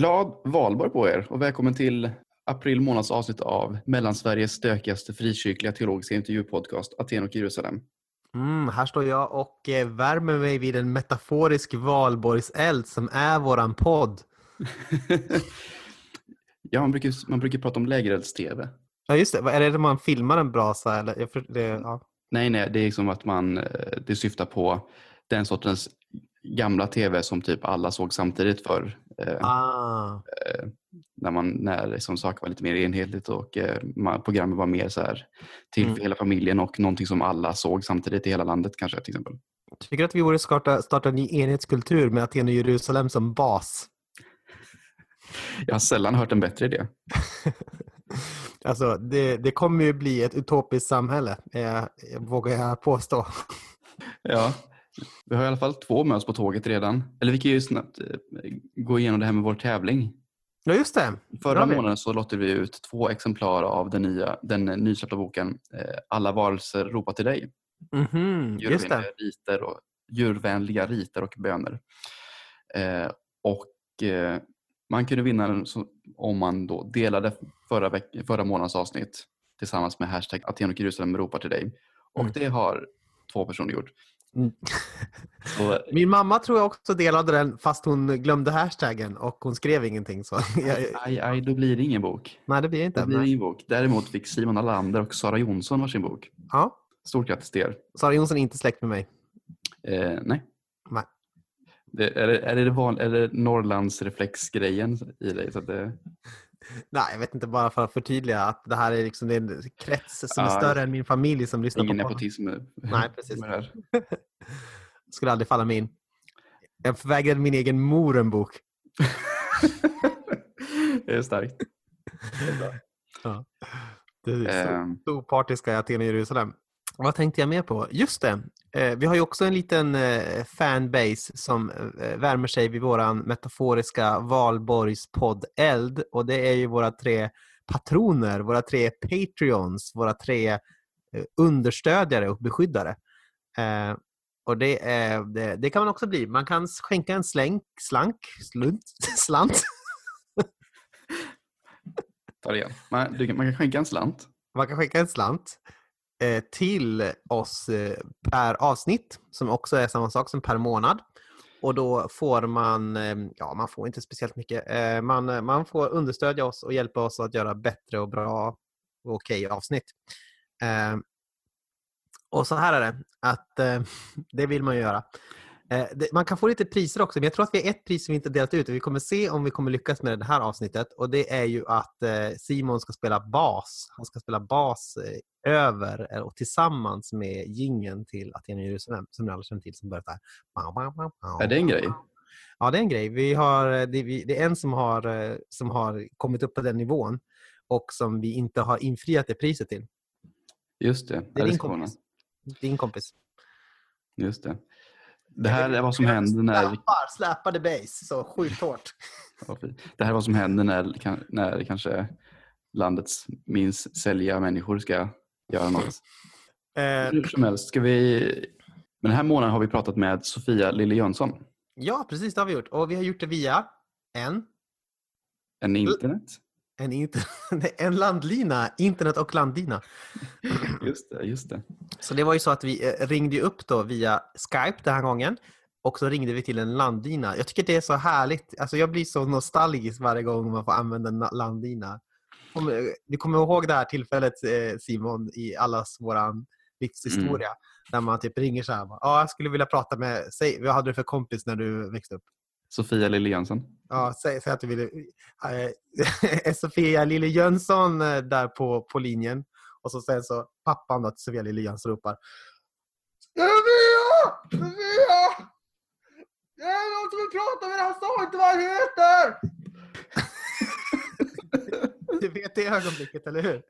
Glad valborg på er och välkommen till april månads avsnitt av Mellansveriges stökigaste frikyrkliga teologiska intervjupodcast Aten och Jerusalem. Mm, här står jag och eh, värmer mig vid en metaforisk valborgseld som är våran podd. ja, man brukar, man brukar prata om lägerelds-tv. Ja, just det. Är det när man filmar en brasa? Eller? Det, ja. Nej, nej, det är som att man, eh, det syftar på den sortens gamla tv som typ alla såg samtidigt för ah. eh, när, man, när liksom saker var lite mer enhetligt och eh, programmet var mer så här till mm. för hela familjen och någonting som alla såg samtidigt i hela landet kanske till exempel. Jag tycker att vi borde starta, starta en ny enhetskultur med Aten och Jerusalem som bas. Jag har sällan hört en bättre idé. alltså, det, det kommer ju bli ett utopiskt samhälle, eh, vågar jag påstå. ja, vi har i alla fall två med oss på tåget redan. Eller vi kan ju snabbt eh, gå igenom det här med vår tävling. Ja, just det. Förra månaden så lottade vi ut två exemplar av den, nya, den nysläppta boken eh, Alla varelser ropar till dig. Mm -hmm, just det. Riter och, djurvänliga riter och böner. Eh, och eh, man kunde vinna den om man då delade förra, förra månadens avsnitt tillsammans med hashtag Aten och Jerusalem ropar till dig. Och mm. det har två personer gjort. Mm. Min mamma tror jag också delade den fast hon glömde hashtaggen och hon skrev ingenting. Så aj, aj, då blir det ingen bok. Nej, det blir inte. Det blir ingen bok. Däremot fick Simon Alander och Sara Jonsson varsin bok. Ja. Stort grattis till er. Sara Jonsson är inte släkt med mig. Eh, nej. nej. Det, är, det, är, det van, är det Norrlandsreflexgrejen i dig? Så att det... Nej, jag vet inte, bara för att förtydliga att det här är, liksom, det är en krets som är större än min familj som lyssnar ingen på nepotism. Nej, precis. skulle aldrig falla mig in. Jag förvägrade min egen mor en bok. det är starkt. Det är, ja. det är så, um... opartiska i Aten och Jerusalem. Vad tänkte jag mer på? Just det, eh, vi har ju också en liten eh, fanbase som eh, värmer sig vid våran metaforiska valborgspodd Eld och det är ju våra tre patroner, våra tre patreons, våra tre understödjare och beskyddare. Och det, är, det, det, kan man också bli. Man kan skänka en släng, slank, slunt, slant. Ta det igen. Man, man kan skänka en slant. Man kan skänka en slant Eh, till oss eh, per avsnitt som också är samma sak som per månad. Och då får man, eh, ja man får inte speciellt mycket, eh, man, eh, man får understödja oss och hjälpa oss att göra bättre och bra och okej okay avsnitt. Och så här är det, att det vill man ju göra. Eh, man kan få lite priser också, men jag tror att vi har ett pris som vi inte delat ut vi kommer se om vi kommer lyckas med det här avsnittet och det är ju att eh, Simon ska spela bas. Han ska spela bas eh, över och tillsammans med gingen till Aten och Jerusalem som ni alla känner till som börjar där. Är det en grej? Ja, det är en grej. Vi har, det, är en som har, som har kommit upp på den nivån och som vi inte har infriat det priset till. Just det. Det är din kompis. Din kompis. Just det. Det här är vad som händer när... Släpar, släpade base, så sjukt hårt. Det här är vad som händer när, när kanske landets minst sälja människor ska göra något. Eh, Hur som helst, ska vi... Men den här månaden har vi pratat med Sofia Lille Jönsson. Ja, precis det har vi gjort. Och vi har gjort det via en... En internet? En, inter... en landlina, internet och landlina. Just det, just det. Så det var ju så att vi eh, ringde upp då via Skype den här gången och så ringde vi till en landlina. Jag tycker det är så härligt. Alltså jag blir så nostalgisk varje gång man får använda en landlina. Du kommer ihåg det här tillfället eh, Simon i allas våran livshistoria mm. där man typ ringer så här. Ja, jag skulle vilja prata med, säg, vad hade du för kompis när du växte upp? Sofia Lille Jönsson. Ja, säg, säg att du vill. Äh, Sofia Lille Jönsson eh, där på, på linjen. Och så sen så pappan då till Sofia Lille Jönsson ropar Sofia! Sofia! Det är någon som vill prata med dig, han sa inte vad han heter! Du vet det ögonblicket, eller hur?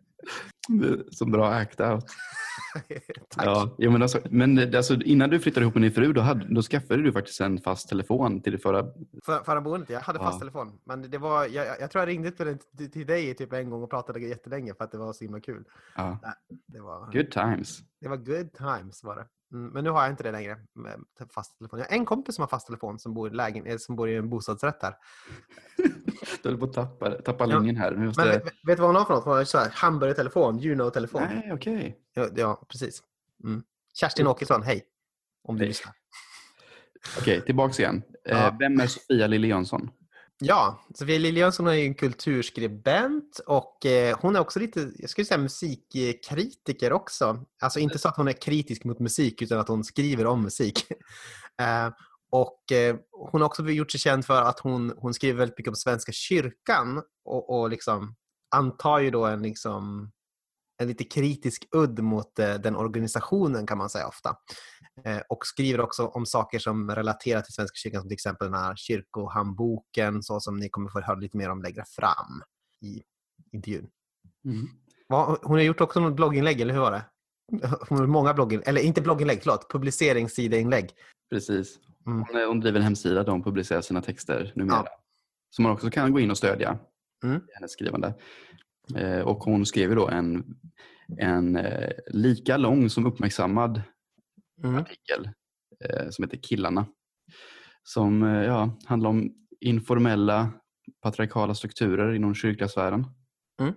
Som bra act out. Tack. Ja, ja, men alltså, men alltså, innan du flyttade ihop med din fru då, hade, då skaffade du faktiskt en fast telefon till det förra... För, förra boendet, jag hade fast ja. telefon. Men det var, jag, jag tror jag ringde till, till dig typ en gång och pratade jättelänge för att det var så himla kul. Ja. Det var, good times. Det var good times var det. Mm, men nu har jag inte det längre med fast telefon. Jag har en kompis som har fast telefon som bor, lägen, som bor i en bostadsrätt här. Du håller på att tappa, tappa ja. linjen här. Måste... Men, vet du vad hon har för något? Hon har så här, hamburgertelefon, Juno-telefon. Nej, okej. Okay. Ja, ja, precis. Mm. Kerstin Åkesson, hej. Om du lyssnar. Okej, okay, tillbaks igen. Eh, ja. Vem är Sofia Lille Jönsson? Ja, Sofia Lille är är en kulturskribent och eh, hon är också lite, jag skulle säga musikkritiker också. Alltså inte så att hon är kritisk mot musik utan att hon skriver om musik. Eh, och eh, hon har också gjort sig känd för att hon, hon skriver väldigt mycket om Svenska kyrkan och, och liksom antar ju då en liksom en lite kritisk udd mot den organisationen kan man säga ofta. Eh, och skriver också om saker som relaterar till Svenska kyrkan, som till exempel den här kyrkohandboken, så som ni kommer få höra lite mer om längre fram i intervjun. Mm. Hon har gjort också något blogginlägg, eller hur var det? Hon har många blogginlägg, eller inte blogginlägg, förlåt, publiceringssideinlägg. Precis. Mm. Hon, hon driver en hemsida där hon publicerar sina texter numera. Ja. Som man också kan gå in och stödja mm. hennes skrivande. Eh, och hon skrev då en, en eh, lika lång som uppmärksammad mm. artikel eh, som heter Killarna. Som ja, handlar om informella patriarkala strukturer inom kyrkliga sfären. Mm.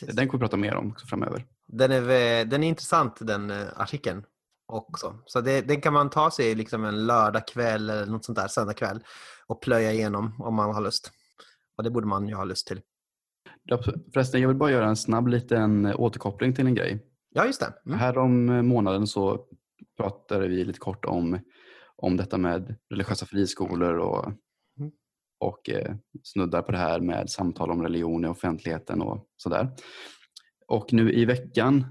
Den kommer vi prata mer om framöver. Den är, den är intressant den artikeln också. Så det, den kan man ta sig liksom en lördagkväll eller något sånt där, söndagkväll och plöja igenom om man har lust. Och det borde man ju ha lust till. Förresten, jag vill bara göra en snabb liten återkoppling till en grej. Ja, just det. Mm. Här om månaden så pratade vi lite kort om, om detta med religiösa friskolor och, mm. och eh, snuddar på det här med samtal om religion i offentligheten och sådär. Och nu i veckan,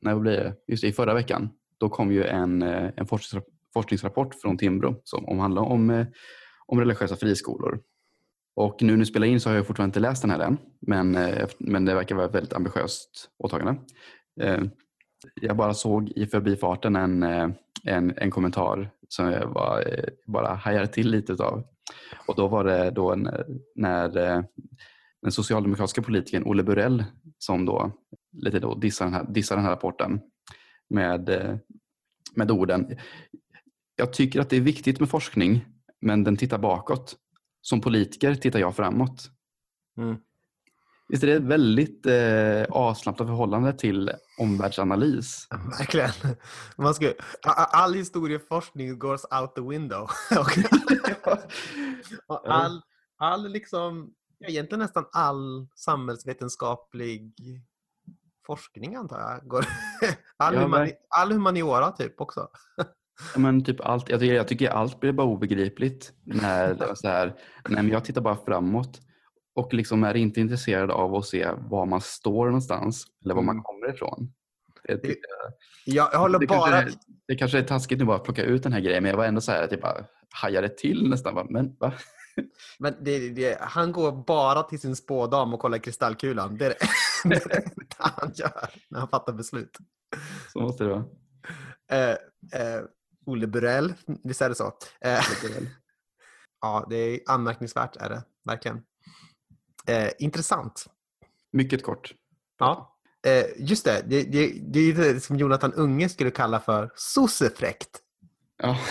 när blir det? Just i förra veckan, då kom ju en, eh, en forskningsrapport från Timbro som omhandlar om, eh, om religiösa friskolor. Och nu när vi spelar in så har jag fortfarande inte läst den här än, men, eh, men det verkar vara ett väldigt ambitiöst åtagande eh, jag bara såg i förbifarten en, eh, en, en kommentar som jag var, bara hajade till lite av. Och då var det då när, när den socialdemokratiska politikern Olle Burell som då lite då dissar den här, dissar den här rapporten med, med orden Jag tycker att det är viktigt med forskning men den tittar bakåt. Som politiker tittar jag framåt. Mm. Visst är det ett väldigt eh, avslappnat förhållande till omvärldsanalys? Verkligen. Man ska, all historieforskning goes out the window. all, all liksom, egentligen nästan all samhällsvetenskaplig forskning antar jag. Går, all, ja, humani, all humaniora typ också. Ja, men typ allt, jag, tycker, jag tycker allt blir bara obegripligt. När, så här, nej, men jag tittar bara framåt och liksom är inte intresserad av att se var man står någonstans eller var man mm. kommer ifrån. Det, jag, jag håller det bara... Kanske, det kanske är taskigt nu bara att plocka ut den här grejen men jag var ändå så här att jag bara hajade till nästan. Men va? Men det, det, han går bara till sin spådam och kollar kristallkulan. Det är det, det, är det han gör när han fattar beslut. Så måste det vara. Eh, eh, Olle Burell, visst är det så? Eh, ja, det är anmärkningsvärt är det verkligen. Eh, intressant. Mycket kort. Ja. Eh, just det, det, det, det är det som Jonathan Unge skulle kalla för sossefräckt. Ja,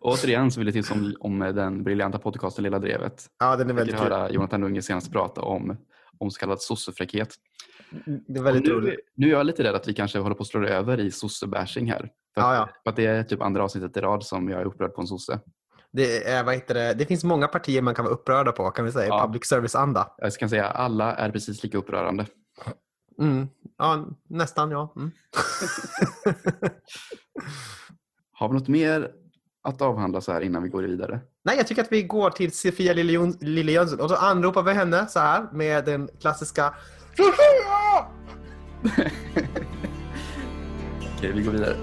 Återigen så vill jag tipsa om, om den briljanta podcasten Lilla Drevet. Ja, den är väldigt kul. höra Jonathan Unge senast prata om, om så kallad sossefräckhet. Det är väldigt nu, roligt. Nu är jag lite rädd att vi kanske håller på att slå över i sossebashing här. För, ja, ja. för att det är typ andra avsnittet i rad som jag är upprörd på en sosse. Det, är, vad heter det? det finns många partier man kan vara upprörda på, kan vi säga. Ja. Public service-anda. Jag kan säga alla är precis lika upprörande. Mm. Ja, nästan ja. Mm. Har vi något mer att avhandla så här innan vi går vidare? Nej, jag tycker att vi går till Sofia Lille Jönsson och så anropar vi henne så här med den klassiska! Okej, vi går vidare.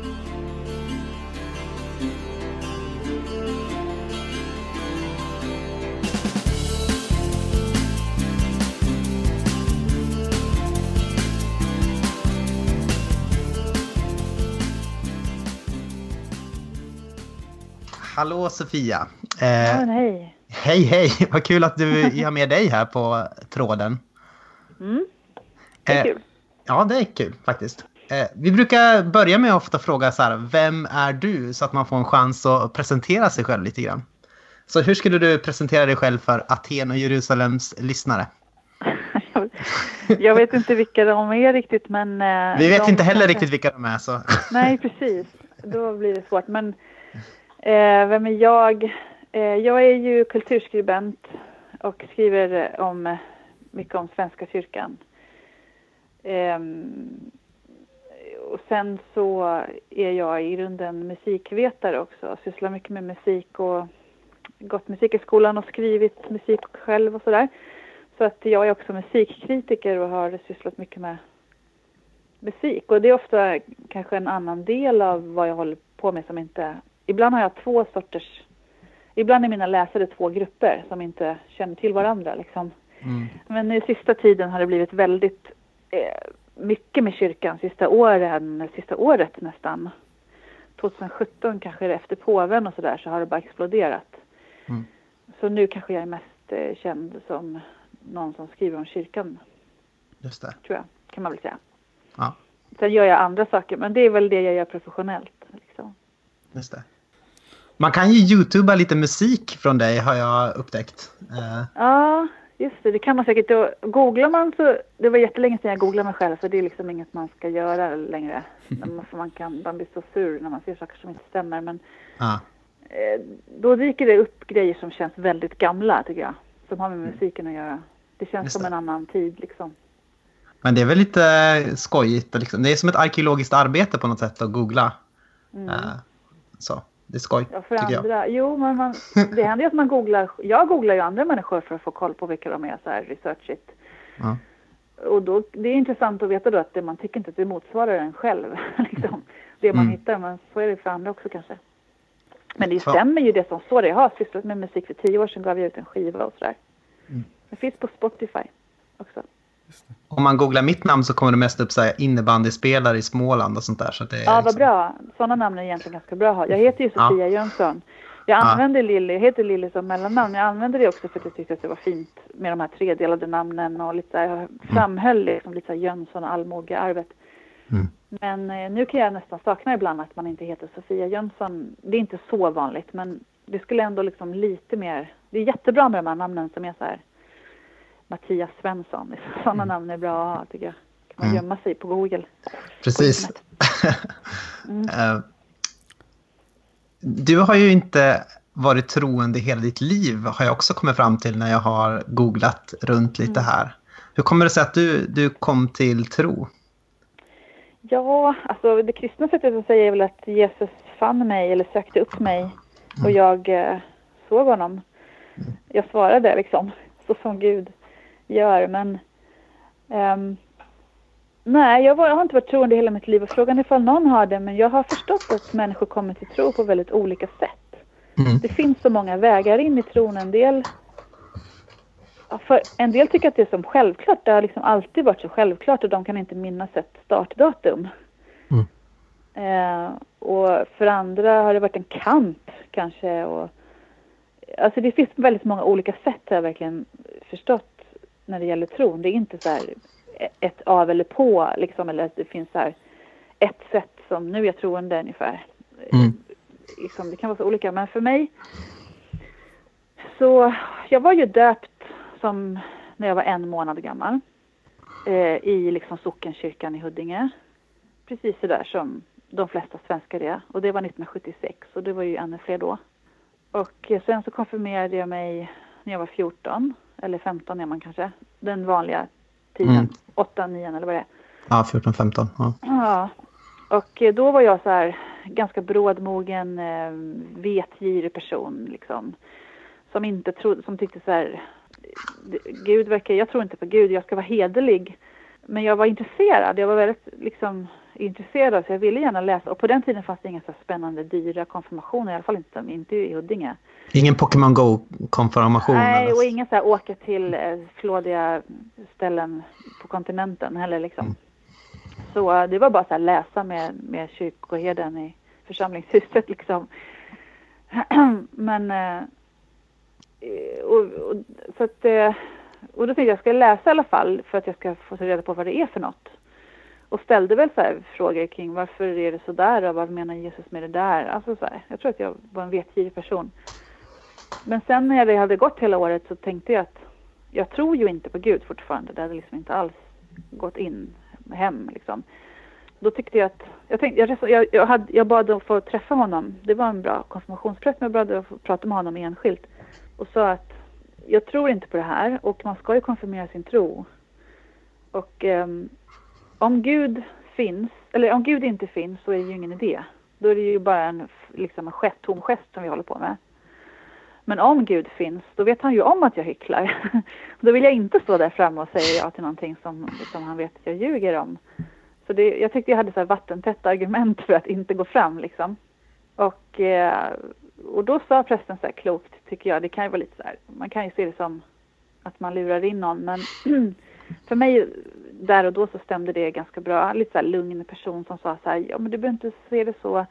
Hallå Sofia! Eh, ja, hej! Hej hej! Vad kul att du har med dig här på tråden. Mm, det är eh, kul. Ja, det är kul faktiskt. Eh, vi brukar börja med att ofta fråga så här, vem är du? Så att man får en chans att presentera sig själv lite grann. Så hur skulle du presentera dig själv för Aten och Jerusalems lyssnare? jag vet inte vilka de är riktigt, men... Eh, Vi vet inte heller riktigt vilka de är, så... Nej, precis. Då blir det svårt. Men eh, vem är jag? Eh, jag är ju kulturskribent och skriver om mycket om Svenska kyrkan. Eh, och sen så är jag i grunden musikvetare också. Sysslar mycket med musik och gått musikhögskolan och skrivit musik själv och sådär. Så att jag är också musikkritiker och har sysslat mycket med musik. Och det är ofta kanske en annan del av vad jag håller på med som inte... Ibland har jag två sorters... Ibland är mina läsare två grupper som inte känner till varandra. Liksom. Mm. Men i sista tiden har det blivit väldigt mycket med kyrkan sista åren, sista året nästan. 2017 kanske efter påven och sådär så har det bara exploderat. Mm. Så nu kanske jag är mest eh, känd som någon som skriver om kyrkan. Just det. Tror jag, kan man väl säga. Ja. Sen gör jag andra saker, men det är väl det jag gör professionellt. Liksom. Just det. Man kan ju youtuba lite musik från dig har jag upptäckt. Uh. Ja, just det. Det kan man säkert. Då googlar man så... Det var jättelänge sedan jag googlade mig själv, så det är liksom inget man ska göra längre. För man kan man blir så sur när man ser saker som inte stämmer. Men uh. då dyker det upp grejer som känns väldigt gamla, tycker jag. Som har med musiken att göra. Det känns Just som en annan tid liksom. Men det är väl lite skojigt. Liksom. Det är som ett arkeologiskt arbete på något sätt att googla. Mm. Uh, så, det är skoj, ja, för tycker andra. jag. Jo, men man, det händer ju att man googlar. Jag googlar ju andra människor för att få koll på vilka de är, så här researchigt. Ja. Och då, det är intressant att veta då att det, man tycker inte att det motsvarar en själv. Liksom, det man mm. hittar, men så är det för andra också kanske. Men det stämmer ju det som står där. Jag har sysslat med musik för tio år sedan, gav jag ut en skiva och sådär. Mm. Det finns på Spotify också. Om man googlar mitt namn så kommer det mest upp så här innebandyspelare i Småland och sånt där. Så det är ja, liksom... vad bra. Sådana namn är egentligen ganska bra att ha. Jag heter ju Sofia ja. Jönsson. Jag använder ja. Lilly, jag heter Lilly som mellannamn. Jag använder det också för att jag tyckte att det var fint med de här tredelade namnen och lite, jag framhöll liksom lite så Jönsson och allmogearvet. Mm. Men eh, nu kan jag nästan sakna ibland att man inte heter Sofia Jönsson. Det är inte så vanligt, men det skulle ändå liksom lite mer... Det är jättebra med de här namnen som är så här Mattias Svensson. Sådana mm. namn är bra att ha, tycker jag. kan man mm. gömma sig på Google. Precis. mm. uh, du har ju inte varit troende hela ditt liv, har jag också kommit fram till när jag har googlat runt lite mm. här. Hur kommer det sig att du, du kom till tro? Ja, alltså det kristna sättet att säga är väl att Jesus fann mig eller sökte upp mig och mm. jag eh, såg honom. Jag svarade liksom, så som Gud gör. Men um, nej, jag, var, jag, har inte varit troende hela mitt liv och frågan är ifall någon har det. Men jag har förstått att människor kommer till tro på väldigt olika sätt. Mm. Det finns så många vägar in i tron. En del för en del tycker att det är som självklart. Det har liksom alltid varit så självklart och de kan inte minnas ett startdatum. Mm. Eh, och för andra har det varit en kamp kanske. Och, alltså det finns väldigt många olika sätt har jag verkligen förstått när det gäller tron. Det är inte så här ett av eller på liksom, eller att det finns så ett sätt som nu är jag troende ungefär. Mm. Liksom, det kan vara så olika. Men för mig så, jag var ju döpt som när jag var en månad gammal eh, i liksom sockenkyrkan i Huddinge. Precis så där som de flesta svenskar är. Och det var 1976 och det var ju ännu fler då. Och sen så konfirmerade jag mig när jag var 14, eller 15 är man kanske. Den vanliga tiden, mm. 8, 9 eller vad det är. Ja, 14, 15. Ja. ja. Och eh, då var jag så här ganska brådmogen, eh, vetgirig person liksom. Som inte trodde, som tyckte så här, Gud verkar, jag tror inte på Gud, jag ska vara hederlig. Men jag var intresserad, jag var väldigt liksom intresserad så jag ville gärna läsa. Och på den tiden fanns det inga så spännande dyra konfirmationer, i alla fall inte, inte i Huddinge. Ingen Pokémon Go-konfirmation? Nej, och inga så här åka till eh, flådiga ställen på kontinenten heller liksom. Mm. Så eh, det var bara så här läsa med, med kyrkoherden i församlingshuset liksom. Men eh, och, och, så att, och då tänkte jag, jag ska läsa i alla fall för att jag ska få reda på vad det är för något. Och ställde väl så frågor kring varför är det så där och vad menar Jesus med det där? Alltså så här, jag tror att jag var en vetgirig person. men sen när det hade gått hela året så tänkte jag att jag tror ju inte på Gud fortfarande. Det hade liksom inte alls gått in hem liksom. Då tyckte jag att, jag, tänkte, jag, jag, jag, hade, jag bad att få träffa honom. Det var en bra konfirmationspräst men jag bad att få prata med honom enskilt. Och sa att jag tror inte på det här och man ska ju konfirmera sin tro. Och um, om Gud finns, eller om Gud inte finns så är det ju ingen idé. Då är det ju bara en, liksom en gest, tom gest som vi håller på med. Men om Gud finns, då vet han ju om att jag hycklar. då vill jag inte stå där framme och säga ja till någonting som, som han vet att jag ljuger om. Så det, jag tyckte jag hade så här vattentäta argument för att inte gå fram liksom. Och, eh, och då sa prästen så här klokt, tycker jag, det kan ju vara lite så här, man kan ju se det som att man lurar in någon, men för mig där och då så stämde det ganska bra. Lite så här lugn person som sa så här, ja men du behöver inte se det så,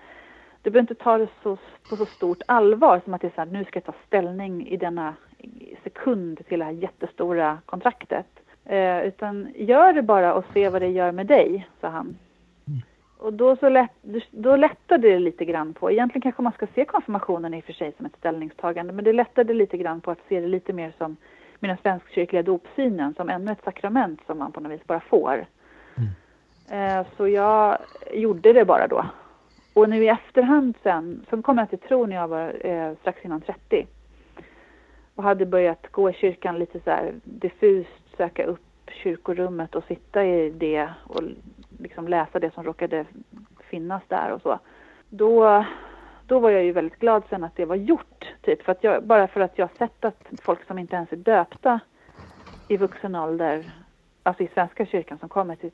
du behöver inte ta det så, på så stort allvar som att det är så här, nu ska jag ta ställning i denna sekund till det här jättestora kontraktet. Eh, utan gör det bara och se vad det gör med dig, sa han. Mm. Och då, så lätt, då lättade det lite grann på, egentligen kanske man ska se konfirmationen i och för sig som ett ställningstagande, men det lättade lite grann på att se det lite mer som med den svenskkyrkliga dopsynen som ännu ett sakrament som man på något vis bara får. Mm. Eh, så jag gjorde det bara då. Och nu i efterhand sen, sen kom jag till tro när jag var eh, strax innan 30 och hade börjat gå i kyrkan lite så här diffust, söka upp kyrkorummet och sitta i det och liksom läsa det som råkade finnas där och så. Då då var jag ju väldigt glad sen att det var gjort. Typ, för att jag, bara för att jag sett att folk som inte ens är döpta i vuxen ålder, alltså i Svenska kyrkan som kommer till,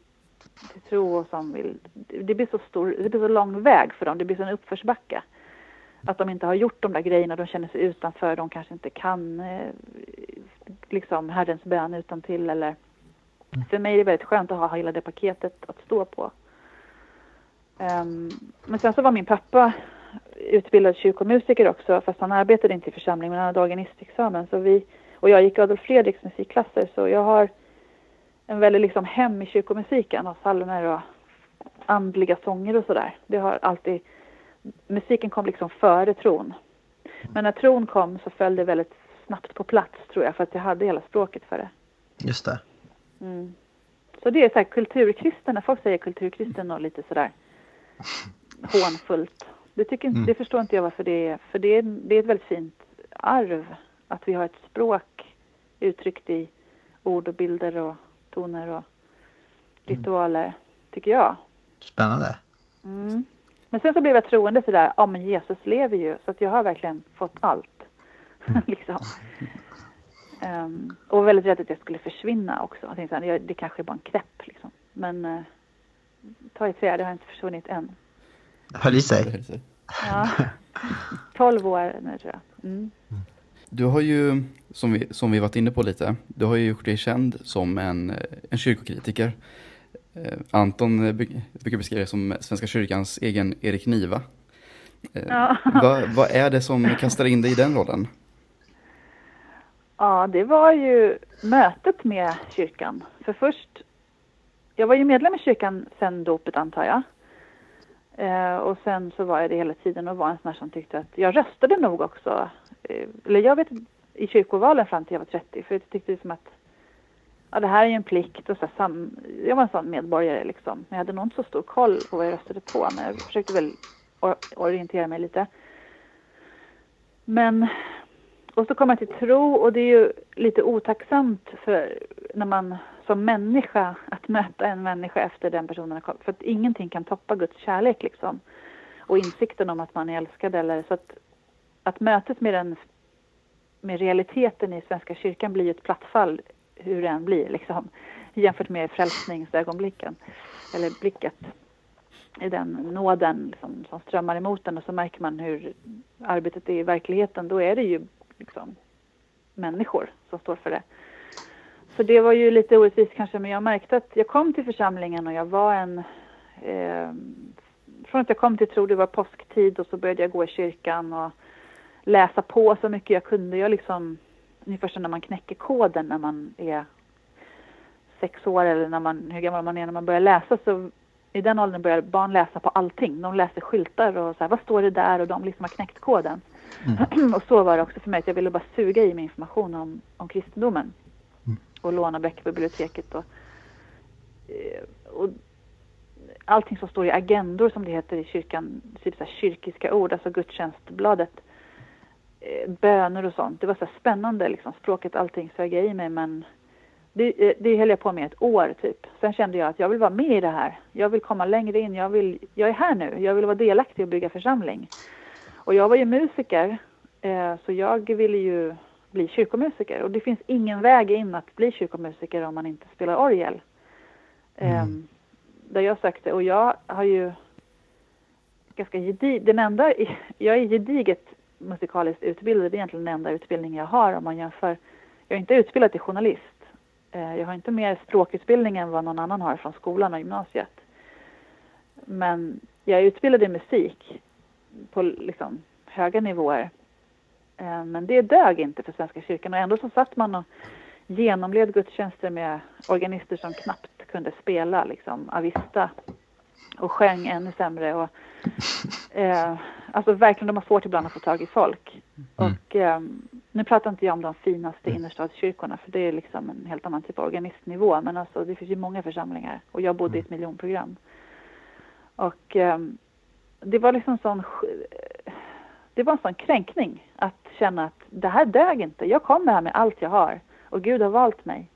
till tro och som vill, det blir så stor, det blir så lång väg för dem, det blir så en uppförsbacka. Att de inte har gjort de där grejerna, de känner sig utanför, de kanske inte kan eh, liksom Herrens bön utan till eller mm. för mig är det väldigt skönt att ha hela det paketet att stå på. Um, men sen så var min pappa utbildad kyrkomusiker också, fast han arbetade inte i församling, men han hade organistexamen. Så vi, och jag gick Adolf Fredriks musikklasser, så jag har en väldigt liksom hem i kyrkomusiken och psalmer och andliga sånger och sådär. Det har alltid, musiken kom liksom före tron. Men när tron kom så föll det väldigt snabbt på plats tror jag, för att jag hade hela språket för det. Just det. Mm. Så det är så här kulturkristen, när folk säger kulturkristen och lite sådär hånfullt det, tycker, mm. det förstår inte jag varför det är. För det är, det är ett väldigt fint arv att vi har ett språk uttryckt i ord och bilder och toner och ritualer, mm. tycker jag. Spännande. Mm. Men sen så blev jag troende för det där, ja men Jesus lever ju, så att jag har verkligen fått allt. Mm. liksom. Um, och väldigt rädd att jag skulle försvinna också. Jag tänkte det kanske är bara en knäpp liksom. Men uh, ta i trä, det har inte försvunnit än. Höll i sig. Ja. 12 år nu tror jag. Mm. Du har ju, som vi, som vi varit inne på lite, du har ju gjort dig känd som en, en kyrkokritiker. Eh, Anton brukar beskriva dig som Svenska kyrkans egen Erik Niva. Eh, ja. vad, vad är det som kastar in dig i den rollen? Ja, det var ju mötet med kyrkan. För först, jag var ju medlem i kyrkan sedan dopet antar jag. Eh, och sen så var jag det hela tiden och var en sån här som tyckte att jag röstade nog också. Eh, eller jag vet i kyrkovalen fram till jag var 30 för jag tyckte som att ja, det här är ju en plikt och så sam, jag var en sån medborgare liksom. Men jag hade nog inte så stor koll på vad jag röstade på men jag försökte väl or orientera mig lite. Men och så kommer jag till tro och det är ju lite otacksamt för när man som människa att möta en människa efter den personen har kommit. För att ingenting kan toppa Guds kärlek liksom. Och insikten om att man är älskad eller så att, att mötet med den med realiteten i Svenska kyrkan blir ju ett plattfall hur det än blir liksom. Jämfört med frälsningsögonblicken. Eller blicket. I den nåden liksom, som strömmar emot den och så märker man hur arbetet är i verkligheten. Då är det ju liksom, människor som står för det. Så det var ju lite orättvist kanske, men jag märkte att jag kom till församlingen och jag var en... Eh, från att jag kom till tro, det var påsktid och så började jag gå i kyrkan och läsa på så mycket jag kunde. Jag liksom, ungefär som när man knäcker koden när man är sex år eller när man, hur gammal man är när man börjar läsa så i den åldern börjar barn läsa på allting. De läser skyltar och så här, vad står det där och de liksom har knäckt koden. Mm. och så var det också för mig, att jag ville bara suga i mig information om, om kristendomen. Mm. Och låna böcker på biblioteket. Och, eh, och allting som står i agendor som det heter i kyrkan, typ så kyrkiska ord, alltså gudstjänstbladet. Eh, böner och sånt. Det var så spännande liksom, språket, allting sög jag i mig men det, eh, det höll jag på med ett år typ. Sen kände jag att jag vill vara med i det här. Jag vill komma längre in. Jag, vill, jag är här nu. Jag vill vara delaktig och bygga församling. Och jag var ju musiker eh, så jag ville ju bli kyrkomusiker. Och det finns ingen väg in att bli kyrkomusiker om man inte spelar orgel. Mm. Eh, där jag sökte. Och jag har ju ganska gedig, den enda, jag är gediget musikaliskt utbildad. Det är egentligen den enda utbildning jag har om man jämför. Jag är inte utbildad till journalist. Eh, jag har inte mer språkutbildning än vad någon annan har från skolan och gymnasiet. Men jag är utbildad i musik på liksom höga nivåer. Eh, men det dög inte för Svenska kyrkan och ändå så satt man och genomled gudstjänster med organister som knappt kunde spela, liksom avista och sjöng ännu sämre. Och, eh, alltså verkligen, de har svårt ibland att få tag i folk. Mm. Och eh, nu pratar inte jag om de finaste mm. innerstadskyrkorna för det är liksom en helt annan typ av organistnivå. Men alltså det finns ju många församlingar och jag bodde i ett mm. miljonprogram. Och eh, det var liksom sån det var en sån kränkning att känna att det här dög inte. Jag kommer här med allt jag har och Gud har valt mig.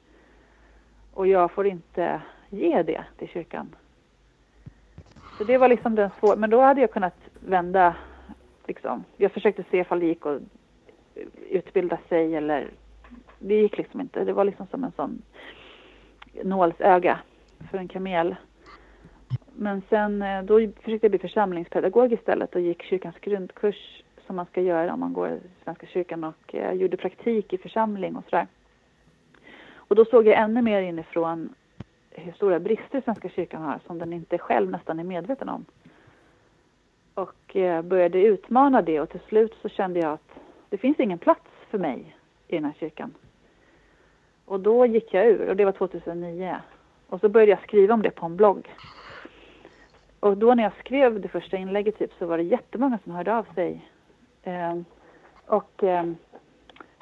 Och jag får inte ge det till kyrkan. Så det var liksom den svåra, men då hade jag kunnat vända liksom. Jag försökte se ifall det gick att utbilda sig eller det gick liksom inte. Det var liksom som en sån nålsöga för en kamel. Men sen eh, då försökte jag bli församlingspedagog istället och gick kyrkans grundkurs som man ska göra om man går i Svenska kyrkan och eh, gjorde praktik i församling och sådär. Och då såg jag ännu mer inifrån hur stora brister Svenska kyrkan har som den inte själv nästan är medveten om. Och eh, började utmana det och till slut så kände jag att det finns ingen plats för mig i den här kyrkan. Och då gick jag ur och det var 2009. Och så började jag skriva om det på en blogg. Och då när jag skrev det första inlägget typ så var det jättemånga som hörde av sig. Eh, och eh,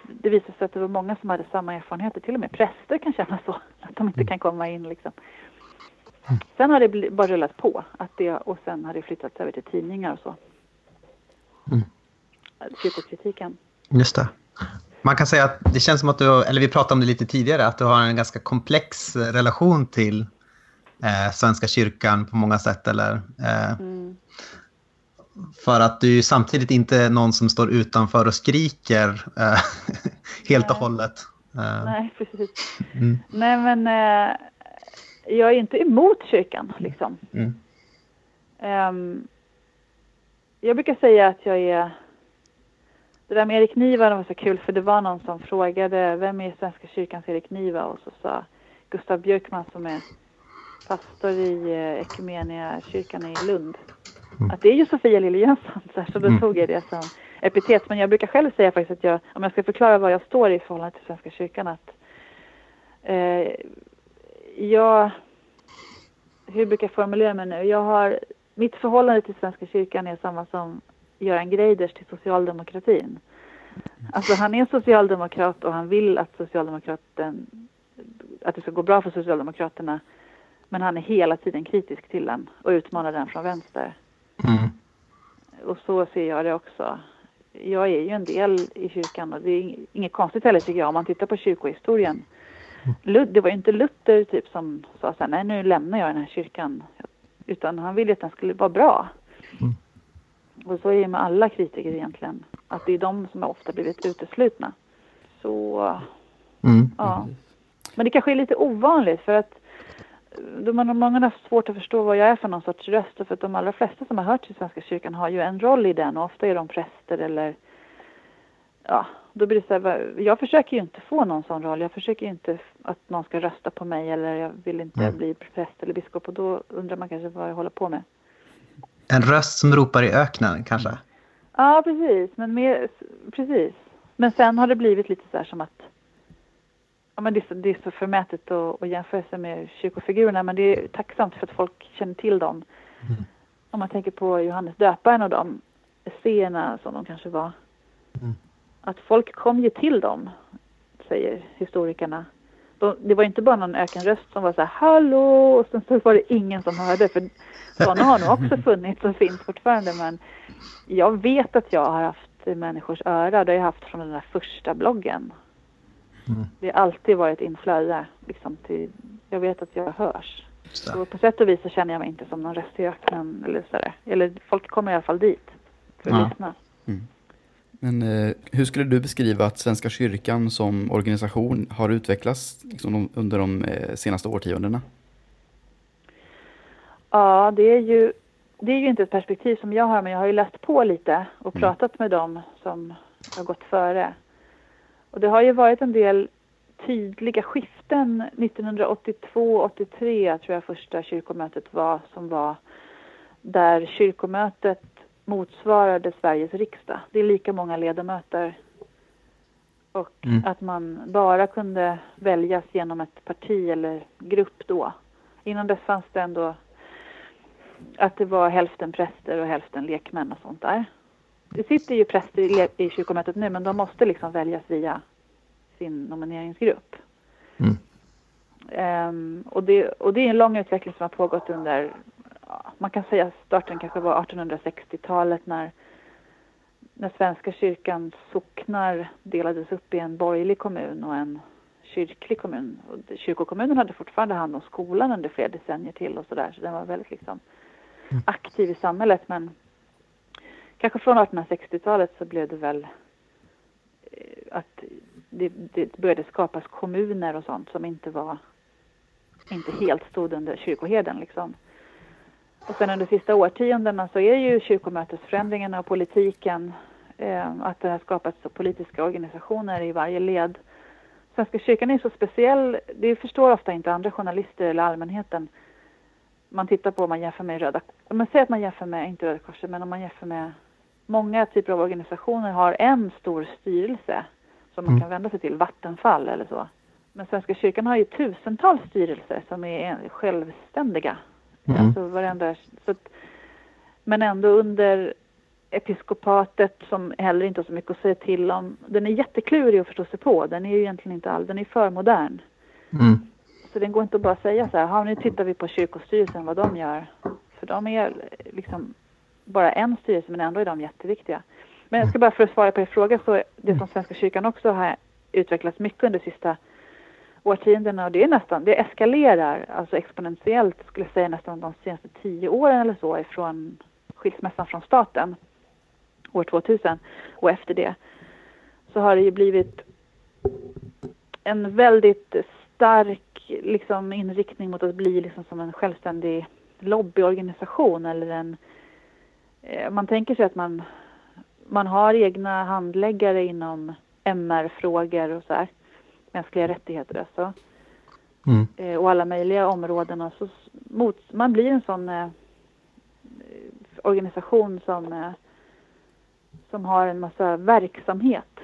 det visade sig att det var många som hade samma erfarenheter. Till och med präster kan känna så, att de inte kan komma in liksom. Sen har det bara rullat på att det, och sen har det flyttats över till tidningar och så. Mm. Kyrkokritiken. Just det. Man kan säga att det känns som att du, eller vi pratade om det lite tidigare, att du har en ganska komplex relation till eh, Svenska kyrkan på många sätt. Eller, eh, mm. För att du är samtidigt inte någon som står utanför och skriker eh, helt och hållet. Eh. Nej, precis. Mm. Nej, men eh, jag är inte emot kyrkan liksom. Mm. Um, jag brukar säga att jag är det där med Erik Niva var så kul för det var någon som frågade vem är Svenska kyrkans Erik Niva och så sa Gustav Björkman som är pastor i eh, Ekumenia kyrkan i Lund mm. att det är ju Sofia Lille Jönsson så, så då mm. tog jag det som epitet men jag brukar själv säga faktiskt att jag om jag ska förklara var jag står i förhållande till Svenska kyrkan att eh, jag hur brukar jag formulera mig nu jag har mitt förhållande till Svenska kyrkan är samma som Göran Greiders till socialdemokratin. Alltså han är socialdemokrat och han vill att socialdemokraten att det ska gå bra för Socialdemokraterna. Men han är hela tiden kritisk till den och utmanar den från vänster. Mm. Och så ser jag det också. Jag är ju en del i kyrkan och det är inget konstigt heller tycker jag om man tittar på kyrkohistorien. Det var ju inte Luther typ som sa så här, nej nu lämnar jag den här kyrkan. Utan han ville att den skulle vara bra. Mm. Och så är det med alla kritiker egentligen. Att det är de som har ofta blivit uteslutna. Så, mm. ja. Men det kanske är lite ovanligt för att de har många har svårt att förstå vad jag är för någon sorts röst. För att de allra flesta som har hört till Svenska kyrkan har ju en roll i den och ofta är de präster eller ja, då blir det så här, jag försöker ju inte få någon sån roll. Jag försöker inte att någon ska rösta på mig eller jag vill inte mm. bli präst eller biskop och då undrar man kanske vad jag håller på med. En röst som ropar i öknen kanske? Ja, precis. Men, mer, precis. men sen har det blivit lite så här som att ja, men det, är så, det är så förmätet att, att jämföra sig med kyrkofigurerna men det är tacksamt för att folk känner till dem. Mm. Om man tänker på Johannes döparen och de esséerna som de kanske var. Mm. Att folk kom ju till dem, säger historikerna. De, det var inte bara någon ökenröst som var så här hallå och sen så var det ingen som hörde. För sådana har nog också funnits och finns fortfarande. Men jag vet att jag har haft människors öra. Det har jag haft från den där första bloggen. Mm. Det har alltid varit inflöde. Liksom till, jag vet att jag hörs. Så på sätt och vis så känner jag mig inte som någon röst i öknen eller sådär. Eller folk kommer i alla fall dit för att ja. lyssna. Mm. Men eh, hur skulle du beskriva att Svenska kyrkan som organisation har utvecklats liksom, under de eh, senaste årtiondena? Ja, det är, ju, det är ju inte ett perspektiv som jag har, men jag har ju läst på lite och mm. pratat med dem som har gått före. Och det har ju varit en del tydliga skiften. 1982-83 tror jag första kyrkomötet var som var där kyrkomötet motsvarade Sveriges riksdag. Det är lika många ledamöter. Och mm. att man bara kunde väljas genom ett parti eller grupp då. Innan dess fanns det ändå att det var hälften präster och hälften lekmän och sånt där. Det sitter ju präster i, i kyrkomötet nu men de måste liksom väljas via sin nomineringsgrupp. Mm. Um, och, det, och det är en lång utveckling som har pågått under, man kan säga starten kanske var 1860-talet när, när Svenska kyrkans socknar delades upp i en borgerlig kommun och en kyrklig kommun. Och kyrkokommunen hade fortfarande hand om skolan under flera decennier till och sådär så den var väldigt liksom mm. aktiv i samhället men kanske från 1860-talet så blev det väl eh, att det, det började skapas kommuner och sånt som inte var inte helt stod under kyrkoherden liksom. Och sen under de sista årtiondena så är ju kyrkomötesförändringarna och politiken eh, att det har skapats politiska organisationer i varje led. Svenska kyrkan är så speciell, det förstår ofta inte andra journalister eller allmänheten. Man tittar på om man jämför med Röda man säger att man jämför med, inte Röda Korset, men om man jämför med många typer av organisationer har en stor styrelse som man mm. kan vända sig till, Vattenfall eller så. Men Svenska kyrkan har ju tusentals styrelser som är självständiga. Mm. Alltså varenda, så att, men ändå under episkopatet som heller inte har så mycket att säga till om. Den är jätteklurig att förstå sig på. Den är ju egentligen inte all, den är för modern. Mm. Så den går inte att bara säga så här, nu tittar vi på kyrkostyrelsen vad de gör. För de är liksom bara en styrelse men ändå är de jätteviktiga. Men jag ska bara för att svara på er fråga så det som Svenska kyrkan också har utvecklats mycket under de sista årtiondena och det är nästan, det eskalerar alltså exponentiellt skulle jag säga nästan de senaste tio åren eller så ifrån skilsmässan från staten år 2000 och efter det så har det ju blivit en väldigt stark liksom, inriktning mot att bli liksom som en självständig lobbyorganisation eller en eh, man tänker sig att man man har egna handläggare inom MR-frågor och så här, mänskliga rättigheter alltså. Mm. Eh, och alla möjliga områden. Och så mot, man blir en sån eh, organisation som, eh, som har en massa verksamhet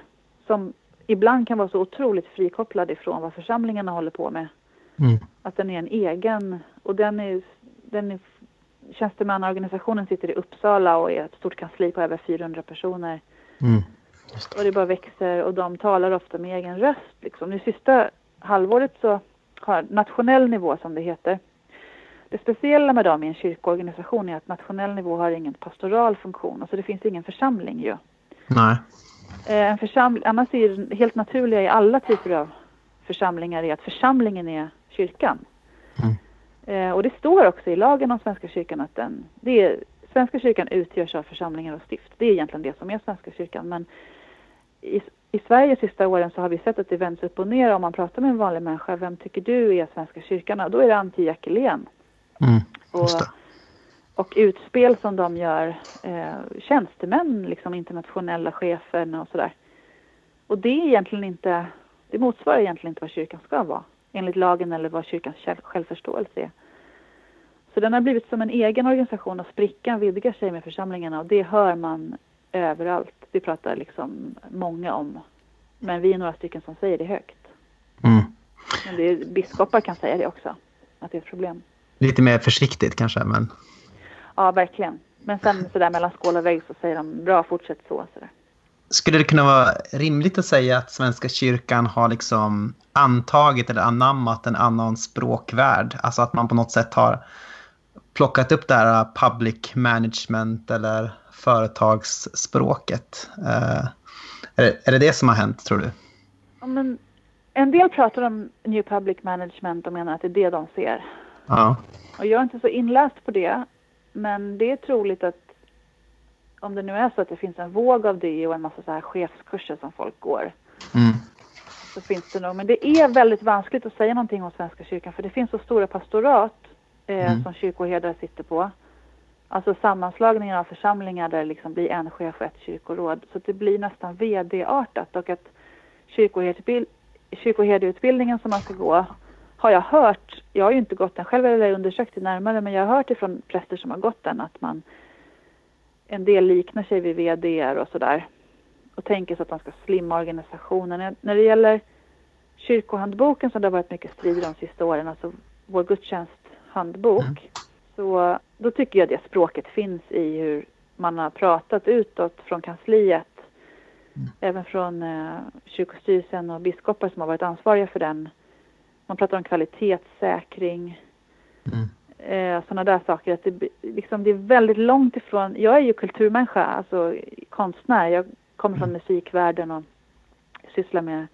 som ibland kan vara så otroligt frikopplad ifrån vad församlingarna håller på med. Mm. Att den är en egen, och den är, den är tjänstemannaorganisationen sitter i Uppsala och är ett stort kansli på över 400 personer. Mm. Det. Och det bara växer och de talar ofta med egen röst. Liksom. Nu sista halvåret så har nationell nivå som det heter. Det speciella med dem i en kyrkoorganisation är att nationell nivå har ingen pastoral funktion. Alltså det finns ingen församling ju. Nej. Eh, en församling, annars är det helt naturliga i alla typer av församlingar är att församlingen är kyrkan. Mm. Eh, och det står också i lagen om Svenska kyrkan att den, det är, Svenska kyrkan utgörs av församlingar och stift. Det är egentligen det som är Svenska kyrkan. Men i, i Sverige sista åren så har vi sett att det vänds upp och ner. Om man pratar med en vanlig människa, vem tycker du är Svenska kyrkan? Och då är det Antje Jackelén. Mm, och, och utspel som de gör, eh, tjänstemän, liksom internationella cheferna och sådär. Och det är egentligen inte, det motsvarar egentligen inte vad kyrkan ska vara enligt lagen eller vad kyrkans självförståelse är. Så den har blivit som en egen organisation och sprickan vidgar sig med församlingarna och det hör man överallt. Det pratar liksom många om. Men vi är några stycken som säger det högt. Mm. Men det är, biskopar kan säga det också, att det är ett problem. Lite mer försiktigt kanske, men... Ja, verkligen. Men sen sådär mellan skål och vägg så säger de bra, fortsätt så. Sådär. Skulle det kunna vara rimligt att säga att Svenska kyrkan har liksom antagit eller anammat en annan språkvärld? Alltså att man på något sätt har plockat upp det här public management eller företagsspråket. Uh, är, det, är det det som har hänt, tror du? Ja, men en del pratar om New Public Management och menar att det är det de ser. Ja. Och jag är inte så inläst på det, men det är troligt att om det nu är så att det finns en våg av det och en massa så här chefskurser som folk går. Mm. Så finns det nog. Men det är väldigt vanskligt att säga någonting om Svenska kyrkan för det finns så stora pastorat eh, mm. som kyrkoherdar sitter på. Alltså sammanslagningar av församlingar där det liksom blir en chef och ett kyrkoråd. Så det blir nästan vd-artat och att kyrkoherdeutbildningen som man ska gå har jag hört, jag har ju inte gått den själv eller undersökt det närmare, men jag har hört ifrån präster som har gått den att man en del liknar sig vid VDR och sådär och tänker sig att de ska slimma organisationen. När det gäller kyrkohandboken som det har varit mycket strider de sista åren, alltså vår gudstjänsthandbok, mm. så då tycker jag det språket finns i hur man har pratat utåt från kansliet, mm. även från eh, kyrkostyrelsen och biskopar som har varit ansvariga för den. Man pratar om kvalitetssäkring. Mm eh, sådana där saker. Att det, liksom, det är väldigt långt ifrån, jag är ju kulturmänniska, alltså konstnär. Jag kommer från mm. musikvärlden och sysslar med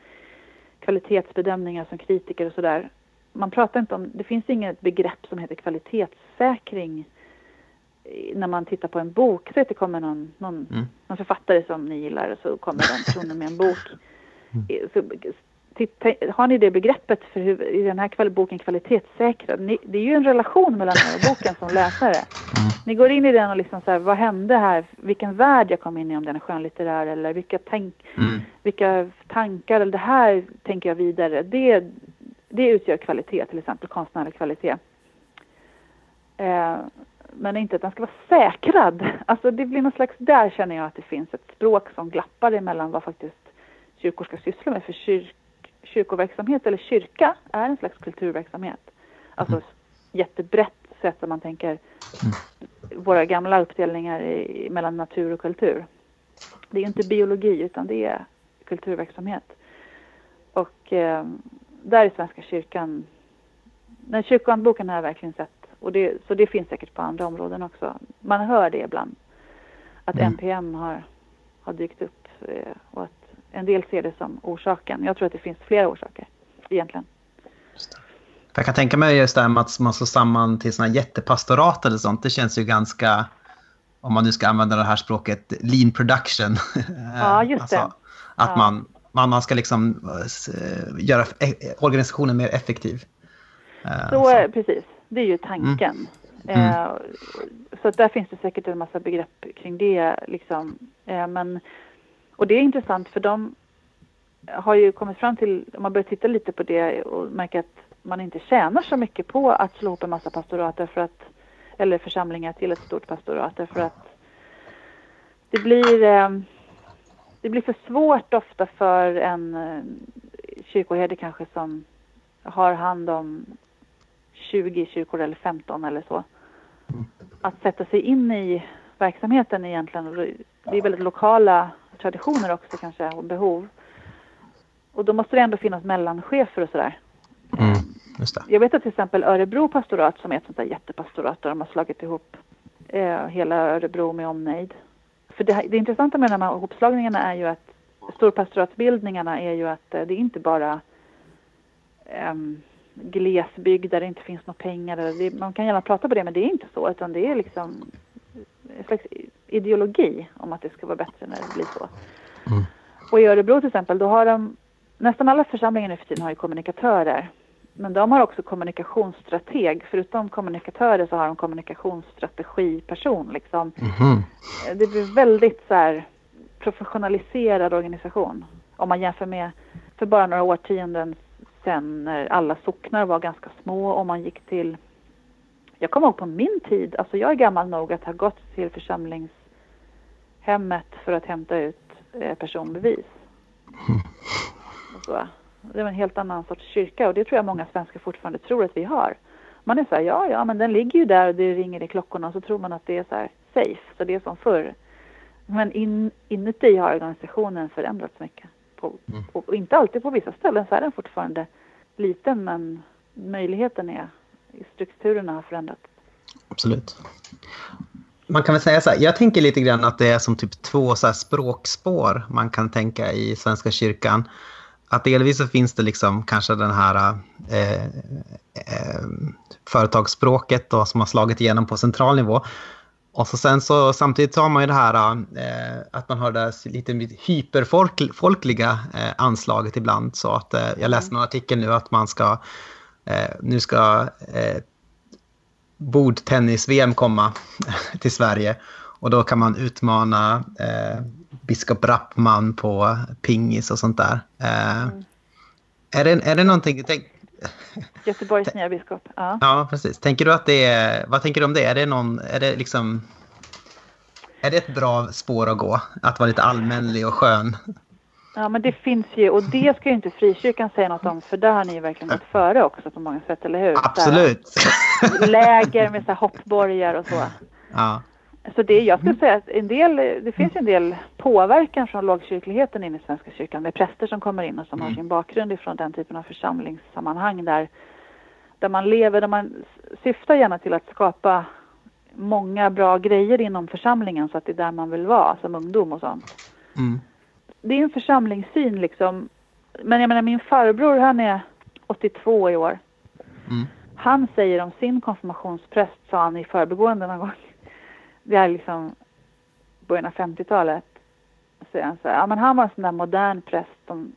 kvalitetsbedömningar som kritiker och sådär. Man pratar inte om, det finns inget begrepp som heter kvalitetssäkring när man tittar på en bok. Så att det kommer någon, någon, mm. någon författare som ni gillar och så kommer den personen med en bok. Mm. Så titta, har ni det begreppet för hur, i den här boken kvalitetssäkrad? Ni, det är ju en relation mellan den här boken som läsare. Mm. Ni går in i den och liksom så här, vad hände här? Vilken värld jag kom in i om den är skönlitterär eller vilka, tänk, mm. vilka tankar eller det här tänker jag vidare. Det, det utgör kvalitet, till exempel konstnärlig kvalitet. Eh, men inte att den ska vara säkrad. Alltså det blir någon slags, där känner jag att det finns ett språk som glappar emellan vad faktiskt kyrkor ska syssla med. För kyr, kyrkoverksamhet eller kyrka är en slags kulturverksamhet. Alltså mm. jättebrett sätt om man tänker mm. våra gamla uppdelningar i, mellan natur och kultur. Det är inte biologi utan det är kulturverksamhet. Och eh, där är Svenska kyrkan, den kyrkohandboken har jag verkligen sett och det, så det finns säkert på andra områden också. Man hör det ibland att mm. NPM har, har dykt upp eh, och att en del ser det som orsaken. Jag tror att det finns flera orsaker egentligen. Jag kan tänka mig just det här med att man slår samman till sådana jättepastorat eller sånt. Det känns ju ganska, om man nu ska använda det här språket, lean production. Ja, just alltså, det. Att ja. man, man, man ska liksom eh, göra organisationen mer effektiv. Eh, så, så. precis, det är ju tanken. Mm. Mm. Eh, så där finns det säkert en massa begrepp kring det. Liksom. Men och det är intressant för de har ju kommit fram till, om man börjar titta lite på det och märker att man inte tjänar så mycket på att slå ihop en massa pastorat för att, eller församlingar till ett stort pastorat för att det blir, eh, det blir för svårt ofta för en eh, kyrkoherde kanske som har hand om 20 kyrkor eller 15 eller så. Att sätta sig in i verksamheten egentligen. Det är väldigt lokala traditioner också kanske och behov. Och då måste det ändå finnas mellanchefer och sådär. Mm, Jag vet att till exempel Örebro pastorat som är ett sånt där jättepastorat där de har slagit ihop eh, hela Örebro med omnejd. För det, det intressanta med de här hopslagningarna är ju att storpastoratsbildningarna är ju att eh, det är inte bara eh, glesbygd där det inte finns några pengar. Det, man kan gärna prata på det men det är inte så utan det är liksom en slags ideologi om att det ska vara bättre när det blir så. Mm. Och i Örebro till exempel, då har de, nästan alla församlingar nu för tiden har ju kommunikatörer. Men de har också kommunikationsstrateg. Förutom kommunikatörer så har de kommunikationsstrategiperson. Liksom. Mm. Det blir väldigt så här, professionaliserad organisation. Om man jämför med för bara några årtionden sedan när alla socknar var ganska små och man gick till jag kommer ihåg på min tid, alltså jag är gammal nog att ha gått till församlingshemmet för att hämta ut eh, personbevis. Det var en helt annan sorts kyrka och det tror jag många svenskar fortfarande tror att vi har. Man är så här, ja, ja, men den ligger ju där och det ringer i klockorna och så tror man att det är så här safe, så det är som förr. Men in, inuti har organisationen förändrats mycket. På, mm. och, och, inte alltid på vissa ställen så är den fortfarande liten men möjligheten är, strukturerna har förändrats. Absolut. Man kan väl säga så här, jag tänker lite grann att det är som typ två så språkspår man kan tänka i Svenska kyrkan. Att delvis så finns det liksom kanske den här eh, eh, företagsspråket då, som har slagit igenom på central nivå. Och så sen så samtidigt har man ju det här eh, att man har det lite hyperfolkliga eh, anslaget ibland. Så att eh, jag läste någon artikel nu att man ska eh, nu ska eh, bordtennis-VM komma till Sverige. Och då kan man utmana eh, biskop Rappman på pingis och sånt där. Eh, mm. är, det, är det någonting... Tänk, Göteborgs nya biskop. Ja. ja, precis. Tänker du att det är... Vad tänker du om det? Är det, någon, är det liksom... Är det ett bra spår att gå? Att vara lite allmänlig och skön? Ja, men det finns ju, och det ska ju inte frikyrkan säga något om, för där har ni ju verkligen gått före också på många sätt, eller hur? Absolut. Där, läger med så här hoppborgar och så. Ja. Så det, jag skulle säga att en del, det finns en del påverkan från lågkyrkligheten in i Svenska kyrkan med präster som kommer in och som mm. har sin bakgrund ifrån den typen av församlingssammanhang där, där man lever, där man syftar gärna till att skapa många bra grejer inom församlingen så att det är där man vill vara som ungdom och sånt. Mm det är en församlingssyn liksom. Men jag menar min farbror han är 82 i år. Mm. Han säger om sin konfirmationspräst, sa han i förbigående någon gång. Det är liksom början av 50-talet. Säger han så här, ja men han var en sån där modern präst som,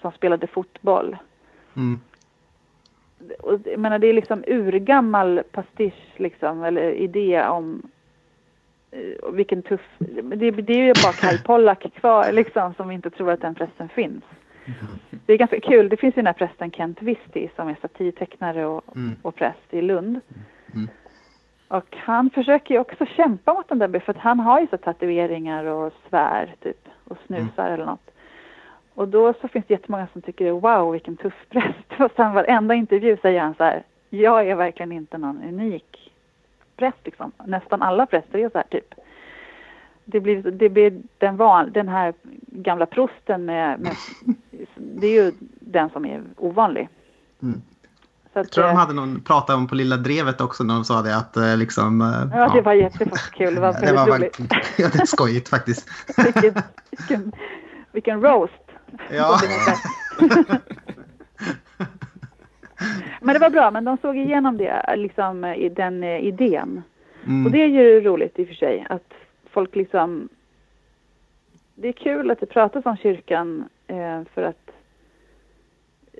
som spelade fotboll. Mm. Och, jag menar det är liksom urgammal pastisch liksom, eller idé om vilken tuff... Det, det är ju bara Kai Pollak kvar liksom som inte tror att den prästen finns. Det är ganska kul. Det finns ju den här prästen Kent Visti som är satirtecknare och, mm. och präst i Lund. Mm. Och han försöker ju också kämpa mot den där för att han har ju så tatueringar och svär typ och snusar mm. eller något. Och då så finns det jättemånga som tycker wow vilken tuff präst. Och sen varenda intervju säger han så här jag är verkligen inte någon unik präst liksom. Nästan alla präster är så här typ. Det blir, det blir den, van, den här gamla prosten med, med, det är ju den som är ovanlig. Mm. Så att, jag tror de eh, hade någon prata om på Lilla Drevet också när de sa det att eh, liksom... Ja, ja. det var jättekul. Det var väldigt det var, roligt. Ja, det är skojigt faktiskt. vilken, vilken, vilken roast. Ja. Men det var bra, men de såg igenom det, liksom den eh, idén. Mm. Och det är ju roligt i och för sig att folk liksom... Det är kul att det pratas om kyrkan eh, för att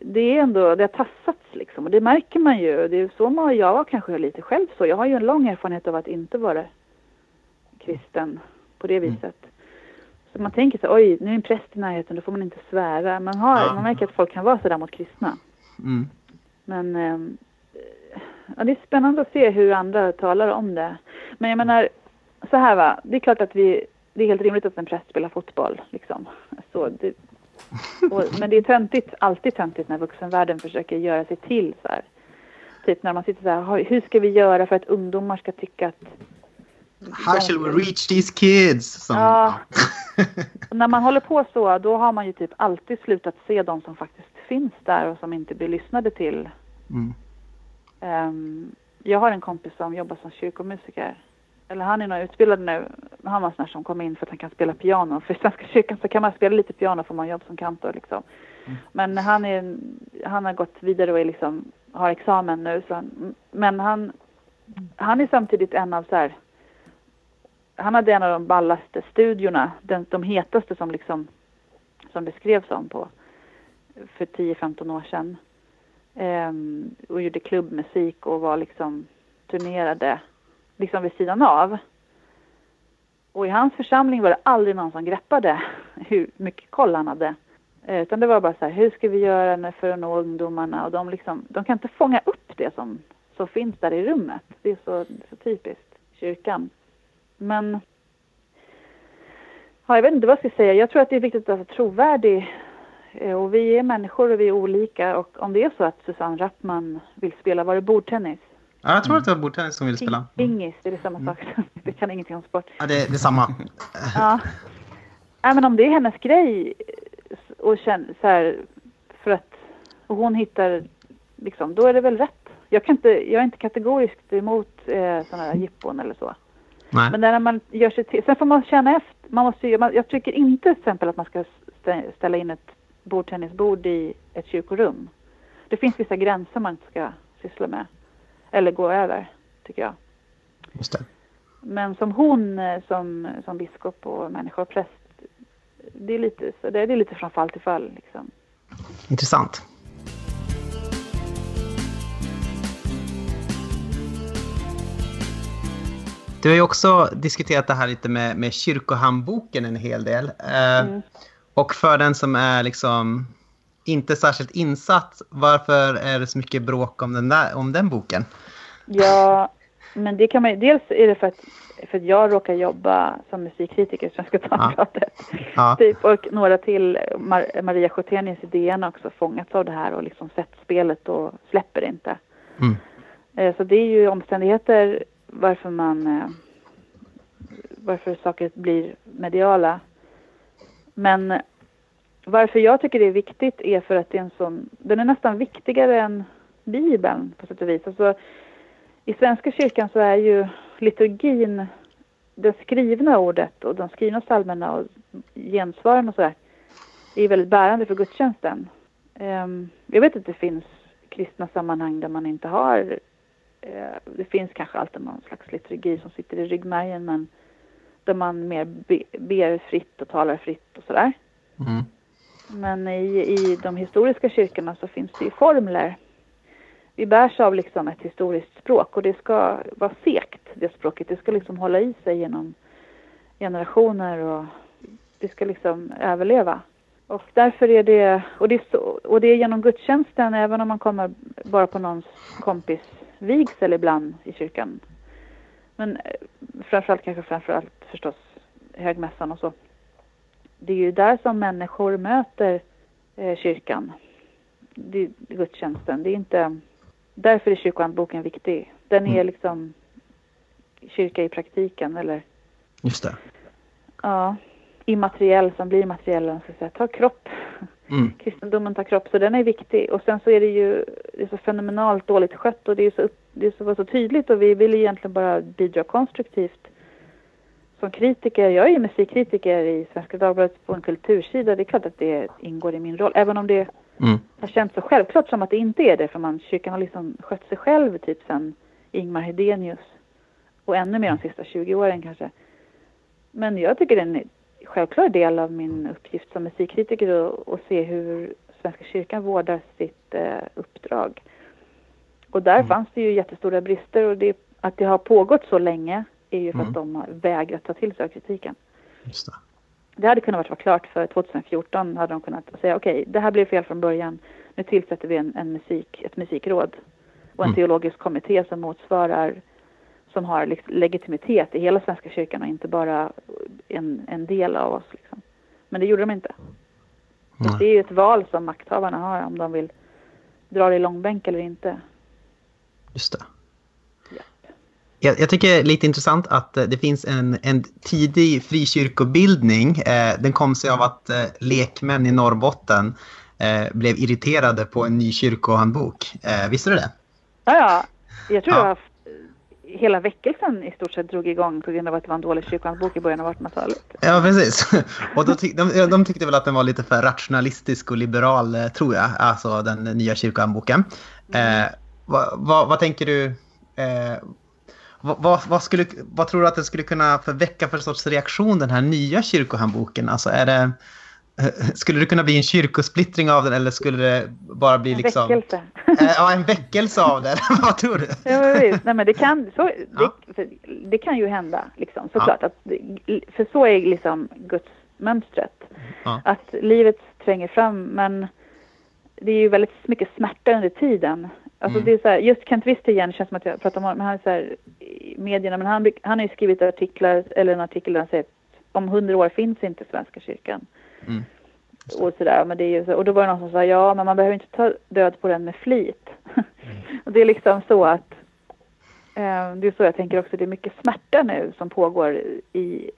det är ändå, det har tassats liksom och det märker man ju. Det är så man, jag var kanske lite själv så. Jag har ju en lång erfarenhet av att inte vara kristen på det mm. viset. Mm. Så man tänker så oj, nu är en präst i närheten, då får man inte svära. Man, har, ja. man märker att folk kan vara sådär mot kristna. Mm. Men eh, ja, det är spännande att se hur andra talar om det. Men jag menar, så här va, det är klart att vi, det är helt rimligt att en präst spelar fotboll. Liksom. Så det, och, men det är töntigt, alltid töntigt när vuxenvärlden försöker göra sig till så här. Typ när man sitter så här, hur ska vi göra för att ungdomar ska tycka att How shall we reach these kids? Som... Ja. när man håller på så, då har man ju typ alltid slutat se de som faktiskt finns där och som inte blir lyssnade till. Mm. Um, jag har en kompis som jobbar som kyrkomusiker. Eller han är nog utbildad nu. Han var sån som kom in för att han kan spela piano. För i Svenska kyrkan så kan man spela lite piano får man jobb som kantor liksom. Mm. Men han, är, han har gått vidare och är liksom, har examen nu. Så han, men han, han är samtidigt en av så här, han hade en av de ballaste studiorna, den, de hetaste som liksom som det skrevs om på för 10-15 år sedan. Ehm, och gjorde klubbmusik och var liksom turnerade liksom vid sidan av. Och i hans församling var det aldrig någon som greppade hur mycket koll han hade. Eh, utan det var bara så här, hur ska vi göra för att nå ungdomarna? Och de, liksom, de kan inte fånga upp det som, som finns där i rummet. Det är så, så typiskt kyrkan. Men ja, jag vet inte vad jag ska säga. Jag tror att det är viktigt att vara trovärdig och vi är människor och vi är olika. Och om det är så att Susanne Rappman vill spela, var det bordtennis? Ja, jag tror att det var bordtennis som ville spela. Pingis, är det samma sak? jag kan ingenting om sport. Ja, det, det är samma. ja. Nej, men om det är hennes grej och känner så här, för att och hon hittar, liksom, då är det väl rätt. Jag, kan inte, jag är inte kategoriskt emot eh, sådana här jippon eller så. Nej. Men när man gör sig till, sen får man känna efter. Man måste, man, jag tycker inte till exempel att man ska ställa in ett bordtennisbord i ett kyrkorum. Det finns vissa gränser man inte ska syssla med. Eller gå över, tycker jag. Just det. Men som hon, eh, som, som biskop och människa och präst, det är lite, så det, är lite från fall till fall. Liksom. Intressant. Du har ju också diskuterat det här lite med, med kyrkohandboken en hel del. Eh, mm. Och för den som är liksom inte särskilt insatt, varför är det så mycket bråk om den, där, om den boken? Ja, men det kan man Dels är det för att, för att jag råkar jobba som musikkritiker i Svenska Dagbladet. Ja. Ja. Typ, och några till, Mar Maria Sjötenius i DN också fångats av det här och liksom sett spelet och släpper det inte. Mm. Eh, så det är ju omständigheter varför man eh, varför saker blir mediala. Men varför jag tycker det är viktigt är för att det är en sån, den är nästan viktigare än Bibeln på sätt och vis. Alltså, I Svenska kyrkan så är ju liturgin, det skrivna ordet och de skrivna psalmerna och gensvaren och sådär, är väldigt bärande för gudstjänsten. Ehm, jag vet att det finns kristna sammanhang där man inte har, eh, det finns kanske alltid någon slags liturgi som sitter i ryggmärgen men där man mer be, ber fritt och talar fritt och sådär. Mm. Men i, i de historiska kyrkorna så finns det ju formler. Vi bärs av liksom ett historiskt språk och det ska vara sekt, det språket. Det ska liksom hålla i sig genom generationer och det ska liksom överleva. Och därför är det, och det är, så, och det är genom gudstjänsten, även om man kommer bara på någons kompis vigsel ibland i kyrkan. Men eh, framförallt kanske framförallt förstås högmässan och så det är ju där som människor möter eh, kyrkan, det, gudstjänsten. Det är inte, därför är kyrkohandboken viktig. Den är mm. liksom kyrka i praktiken eller Just det. Ja, immateriell som blir materiell, så att säga, tar kropp. Mm. Kristendomen tar kropp, så den är viktig. Och sen så är det ju det är så fenomenalt dåligt skött och det är så, det är så, så tydligt och vi vill egentligen bara bidra konstruktivt som kritiker, jag är musikkritiker i Svenska Dagbladet på en kultursida. Det är klart att det ingår i min roll. Även om det mm. har känts så självklart som att det inte är det. För man, kyrkan har liksom skött sig själv typ sen Ingmar Hedenius. Och ännu mer de sista 20 åren kanske. Men jag tycker det är en självklar del av min uppgift som musikkritiker att se hur Svenska kyrkan vårdar sitt eh, uppdrag. Och där mm. fanns det ju jättestora brister och det, att det har pågått så länge är ju för mm. att de har vägrat ta till sig av kritiken. Just det. det hade kunnat vara klart för 2014 hade de kunnat säga okej, okay, det här blev fel från början. Nu tillsätter vi en, en musik, ett musikråd och en mm. teologisk kommitté som motsvarar som har legitimitet i hela Svenska kyrkan och inte bara en, en del av oss. Liksom. Men det gjorde de inte. Mm. Det är ju ett val som makthavarna har om de vill dra det i långbänk eller inte. Just det. Jag, jag, tycker det är lite intressant att eh, det finns en, en tidig frikyrkobildning. Eh, den kom sig av att eh, lekmän i Norrbotten eh, blev irriterade på en ny kyrkohandbok. Eh, visste du det? Ja, ja. Jag tror ja. att hela väckelsen i stort sett drog igång på grund av att det var en dålig kyrkohandbok i början av 1800-talet. Ja, precis. Och då tyck, de, de tyckte väl att den var lite för rationalistisk och liberal, eh, tror jag, alltså den nya kyrkohandboken. Mm. Eh, vad, vad, vad, tänker du? Eh, vad, vad, skulle, vad tror du att det skulle kunna förväcka för sorts reaktion den här nya kyrkohandboken? Alltså är det, skulle det kunna bli en kyrkosplittring av den eller skulle det bara bli en liksom... Väckelse. Äh, ja, en väckelse av den. vad tror du? Ja, visst. Nej, men det kan, så, ja. det, det, kan ju hända, liksom, såklart. Ja. Att, för så är liksom Guds mönstret. Ja. Att livet tränger fram, men det är ju väldigt mycket smärta under tiden. Alltså mm. det är så här, just Kent Wist igen känns som att jag pratar om honom, men han är så här, i medierna, men han, han har ju skrivit artiklar, eller en artikel där han säger att om hundra år finns inte Svenska kyrkan. Mm. Och sådär, men det är så, och då var det någon som sa ja, men man behöver inte ta död på den med flit. Mm. och det är liksom så att Eh, det är så jag tänker också. Det är mycket smärta nu som pågår i,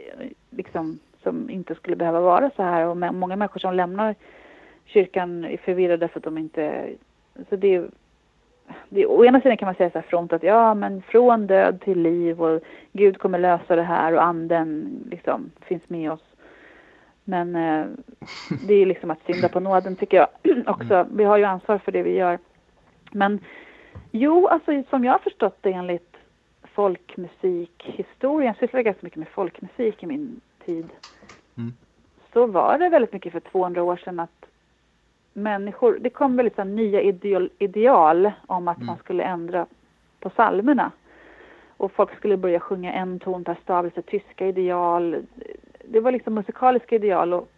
liksom, som inte skulle behöva vara så här. Och många människor som lämnar kyrkan är förvirrade för att de inte... Så det är, det å ena sidan kan man säga så här front att ja, men från död till liv och Gud kommer lösa det här och anden liksom finns med oss. Men eh, det är liksom att synda på nåden tycker jag också. Vi har ju ansvar för det vi gör. Men jo, alltså som jag har förstått det enligt folkmusikhistorien, jag sysslade ganska mycket med folkmusik i min tid. Mm. Så var det väldigt mycket för 200 år sedan att människor, det kom väldigt så nya ideal, ideal om att mm. man skulle ändra på salmerna. Och folk skulle börja sjunga en ton per stavelse, tyska ideal. Det var liksom musikaliska ideal och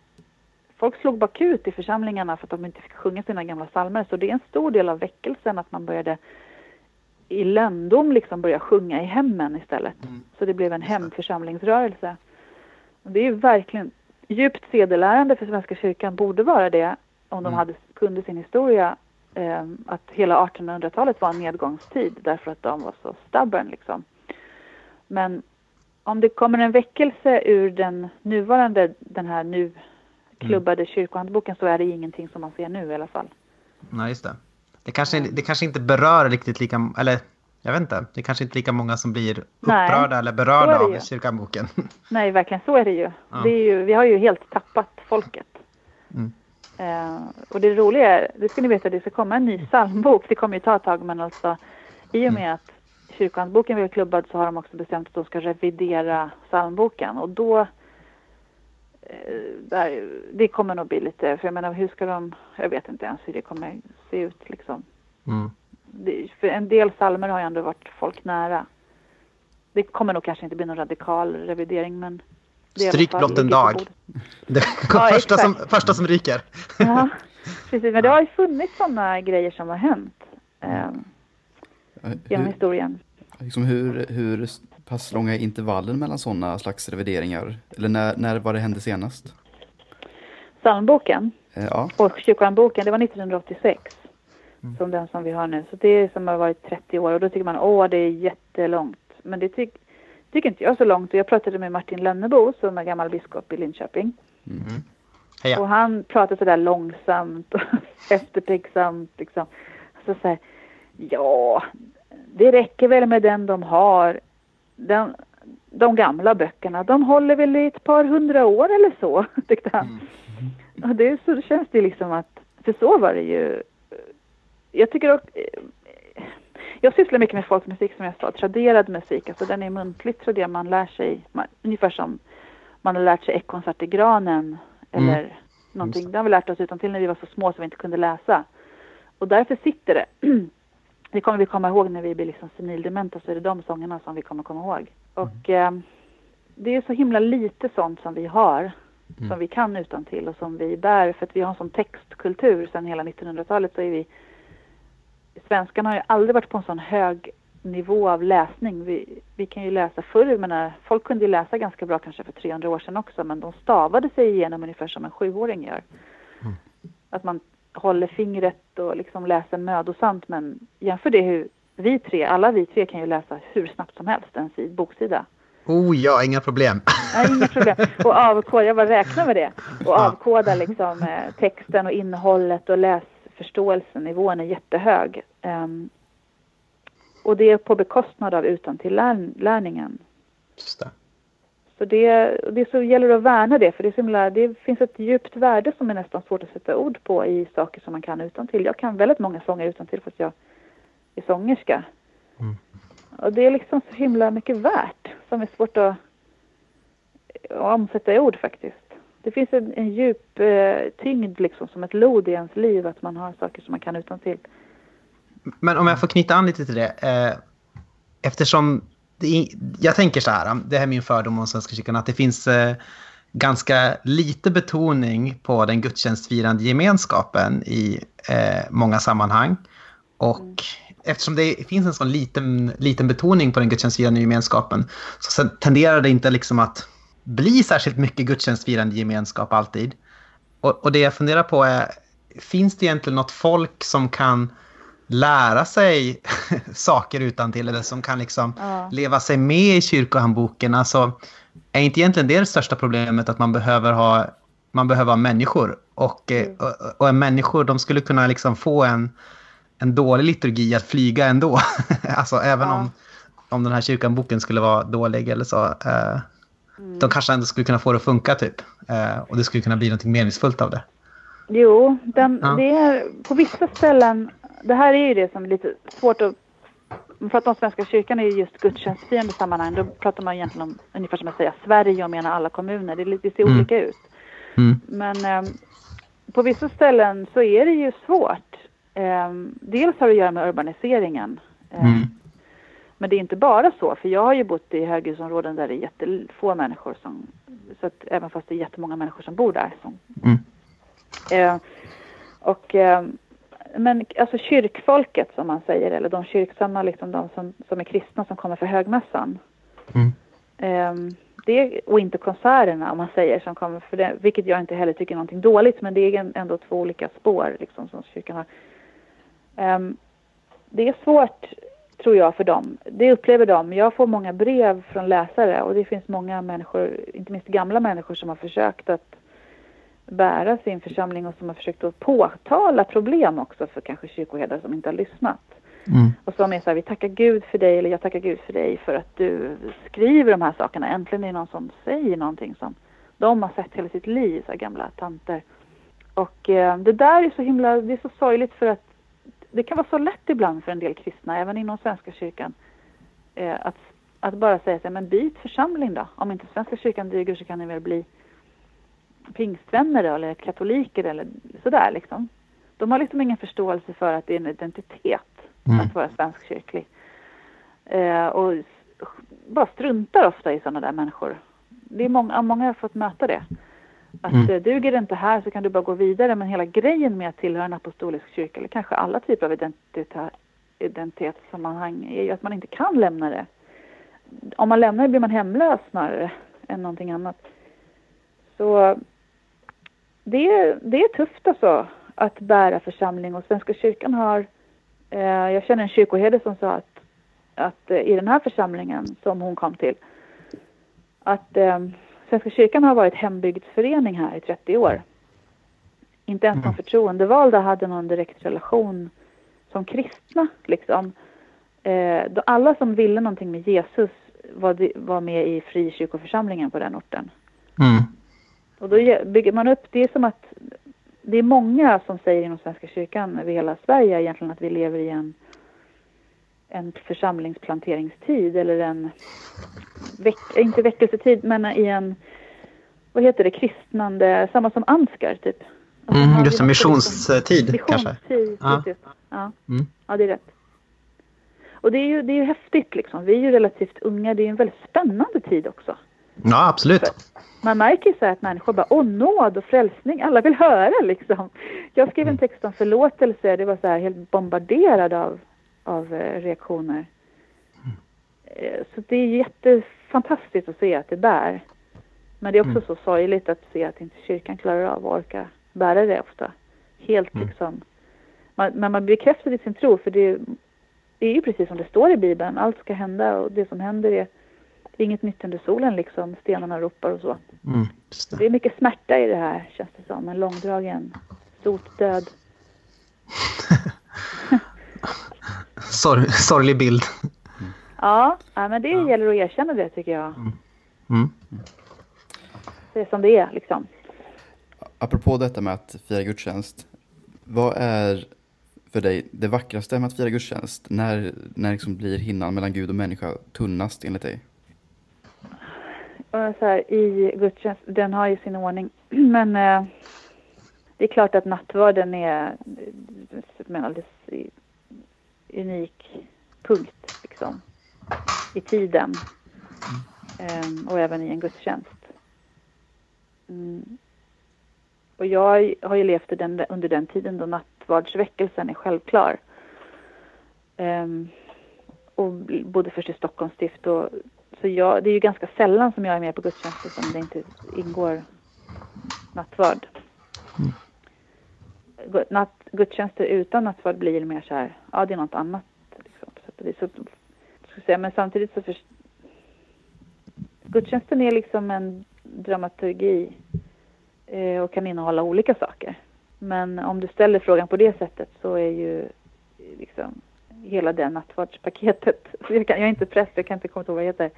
folk slog bakut i församlingarna för att de inte fick sjunga sina gamla salmer. Så det är en stor del av väckelsen att man började i löndom liksom börja sjunga i hemmen istället. Mm. Så det blev en hemförsamlingsrörelse. det är ju verkligen djupt sedelärande för Svenska kyrkan, borde vara det om de mm. hade, kunde sin historia, eh, att hela 1800-talet var en nedgångstid därför att de var så stubborn liksom. Men om det kommer en väckelse ur den nuvarande, den här nu klubbade mm. kyrkohandboken så är det ingenting som man ser nu i alla fall. Nej, just det. Det kanske, det kanske inte berör riktigt lika, eller jag vet inte, det är kanske inte lika många som blir upprörda Nej, eller berörda av kyrkohandboken. Nej, verkligen så är det ju. Ja. Det är ju. Vi har ju helt tappat folket. Mm. Uh, och det roliga är, det ska ni veta, det ska komma en ny psalmbok. Det kommer ju ta ett tag, men alltså i och med mm. att kyrkohandboken blev klubbad så har de också bestämt att de ska revidera psalmboken. Och då, uh, där, det kommer nog bli lite, för jag menar hur ska de, jag vet inte ens hur det kommer se ut liksom. Mm. Det, för en del psalmer har ju ändå varit folk nära. Det kommer nog kanske inte bli någon radikal revidering, men Stryk blott en dag. Det ja, första, som, första som ryker. Ja, precis. Men det har ju funnits sådana grejer som har hänt eh, genom hur, historien. Liksom hur, hur pass långa är intervallen mellan sådana slags revideringar? Eller när, när var det hände senast? Psalmboken eh, ja. och kyrkohandboken, det var 1986. Mm. Som den som vi har nu. Så det är som har varit 30 år och då tycker man åh det är jättelångt. Men det tycker tycker inte jag så långt. Jag pratade med Martin Lönnebo som är gammal biskop i Linköping. Mm. Och han pratade sådär långsamt och eftertänksamt liksom. Så säger ja, det räcker väl med den de har. Den, de gamla böckerna, de håller väl i ett par hundra år eller så, tyckte han. Mm. Och det, så känns det liksom att, för så var det ju. Jag tycker också, jag sysslar mycket med folkmusik som jag sa, traderad musik, alltså den är muntligt traderad, man lär sig, man, ungefär som man har lärt sig Eckonsart i granen eller mm. någonting. Det har vi lärt oss utan till när vi var så små så vi inte kunde läsa. Och därför sitter det. Det kommer vi komma ihåg när vi blir liksom senildementa så är det de sångerna som vi kommer komma ihåg. Mm. Och eh, det är så himla lite sånt som vi har, mm. som vi kan utan till och som vi bär för att vi har en sån textkultur sedan hela 1900-talet så är vi svenskarna har ju aldrig varit på en sån hög nivå av läsning. Vi, vi kan ju läsa förr, menar, folk kunde ju läsa ganska bra kanske för 300 år sedan också, men de stavade sig igenom ungefär som en sjuåring gör. Mm. Att man håller fingret och liksom läser mödosamt, men jämför det hur vi tre, alla vi tre kan ju läsa hur snabbt som helst en boksida. Oh ja, inga problem. Ja, inga problem. Och avkoda, jag bara räknar med det. Och avkoda liksom eh, texten och innehållet och läs förståelsenivån är jättehög. Um, och det är på bekostnad av utantillärningen. Just det. Så det, det så gäller att värna det, för det, himla, det finns ett djupt värde som är nästan svårt att sätta ord på i saker som man kan utan till. Jag kan väldigt många sånger utan till fast jag är sångerska. Mm. Och det är liksom så himla mycket värt som är svårt att, att omsätta i ord faktiskt det finns en, en djup eh, tyngd liksom som ett lod i ens liv att man har saker som man kan utan till. Men om jag får knyta an lite till det. Eh, eftersom det, jag tänker så här, eh, det här är min fördom om Svenska kyrkan, att det finns eh, ganska lite betoning på den gudstjänstfirande gemenskapen i eh, många sammanhang. Och mm. eftersom det finns en sån liten, liten betoning på den gudstjänstfirande gemenskapen så tenderar det inte liksom att bli särskilt mycket gudstjänstfirande gemenskap alltid. Och, och det jag funderar på är, finns det egentligen något folk som kan lära sig saker utan till eller som kan liksom ja. leva sig med i kyrkohandboken. Alltså, är inte egentligen det det största problemet att man behöver ha, man behöver ha människor? Och, mm. och, och människor de skulle kunna liksom få en, en dålig liturgi att flyga ändå. alltså även ja. om, om den här kyrkanboken skulle vara dålig eller så. Eh, mm. De kanske ändå skulle kunna få det att funka typ. Eh, och det skulle kunna bli något meningsfullt av det. Jo, den, ja. det är på vissa ställen, det här är ju det som är lite svårt att man pratar om Svenska kyrkan i just gudstjänstfirande sammanhang. Då pratar man egentligen om ungefär som att säga Sverige och menar alla kommuner. Det, det ser mm. olika ut. Mm. Men eh, på vissa ställen så är det ju svårt. Eh, dels har det att göra med urbaniseringen. Eh, mm. Men det är inte bara så, för jag har ju bott i höghusområden där det är jättefå människor som, så att även fast det är jättemånga människor som bor där. Som, mm. eh, och, eh, men alltså kyrkfolket som man säger, eller de kyrksamma, liksom de som, som är kristna som kommer för högmässan. Mm. Eh, det, och inte konserterna om man säger som kommer för det, vilket jag inte heller tycker är någonting dåligt, men det är ändå två olika spår liksom som kyrkan har. Um, det är svårt tror jag för dem. Det upplever de. Jag får många brev från läsare och det finns många människor, inte minst gamla människor som har försökt att bära sin församling och som har försökt att påtala problem också för kanske kyrkoherdar som inte har lyssnat. Mm. Och som är så här, vi tackar Gud för dig, eller jag tackar Gud för dig för att du skriver de här sakerna. Äntligen är det någon som säger någonting som de har sett hela sitt liv, så gamla tanter. Och eh, det där är så himla, det är så sorgligt för att det kan vara så lätt ibland för en del kristna, även inom Svenska kyrkan, eh, att, att bara säga så men byt församling då. Om inte Svenska kyrkan duger så kan ni väl bli pingstvänner eller katoliker eller sådär liksom. De har liksom ingen förståelse för att det är en identitet mm. att vara svenskkyrklig. Eh, och bara struntar ofta i sådana där människor. Det är många, många har fått möta det. Att mm. Eh, duger det inte här så kan du bara gå vidare. Men hela grejen med att tillhöra en apostolisk kyrka, eller kanske alla typer av identitet, identitetssammanhang, är ju att man inte kan lämna det. Om man lämnar det blir man hemlös snarare än någonting annat. Så det är, det är tufft alltså att bära församling och Svenska kyrkan har, eh, jag känner en kyrkoherde som sa att, att eh, i den här församlingen som hon kom till, att eh, Svenska kyrkan har varit hembygdsförening här i 30 år. Inte ens de mm. förtroendevalda hade någon direkt relation som kristna liksom. Eh, alla som ville någonting med Jesus var, var med i frikyrkoförsamlingen på den orten. Mm. Och då bygger man upp, det är som att det är många som säger inom Svenska kyrkan över hela Sverige egentligen att vi lever i en en församlingsplanteringstid eller en, veck, inte väckelsetid, men i en, vad heter det, kristnande, samma som Ansgar typ. Alltså, mm, just det, missionstid liksom, kanske. Missionstid, ja. Ja. Mm. ja, det är rätt. Och det är ju, det är ju häftigt liksom. Vi är ju relativt unga, det är en väldigt spännande tid också. Ja, absolut. För man märker ju så att människor bara, åh nåd och frälsning, alla vill höra liksom. Jag skrev en mm. text om förlåtelse, det var så här helt bombarderad av av eh, reaktioner. Mm. Så det är jättefantastiskt att se att det bär. Men det är också mm. så sorgligt att se att inte kyrkan klarar av att orka bära det ofta. Helt mm. liksom. Man, men man bekräftar i sin tro för det, det är ju precis som det står i Bibeln. Allt ska hända och det som händer är inget nytt under solen liksom. Stenarna ropar och så. Mm, det. det. är mycket smärta i det här känns det som. En långdragen sotdöd. Sorg, sorglig bild. Ja, men det ja. gäller att erkänna det tycker jag. Mm. Mm. Det är som det är liksom. Apropå detta med att fira gudstjänst. Vad är för dig det vackraste med att fira gudstjänst? När, när liksom blir hinnan mellan Gud och människa tunnast enligt dig? Så här, I gudstjänst, den har ju sin ordning. Men eh, det är klart att nattvarden är men alldeles unik punkt liksom, i tiden um, och även i en gudstjänst. Mm. Och jag har ju levt den, under den tiden då nattvardsväckelsen är självklar. Um, och bodde först i Stockholms stift. Och, så jag, det är ju ganska sällan som jag är med på gudstjänster som det inte ingår nattvard. Mm natt, gudstjänster utan nattvard blir mer så här, ja det är något annat. Liksom. Så, ska säga, men samtidigt så för, gudstjänsten är liksom en dramaturgi eh, och kan innehålla olika saker. Men om du ställer frågan på det sättet så är ju liksom hela det nattvardspaketet. Jag, jag är inte präst, jag kan inte komma ihåg vad det heter.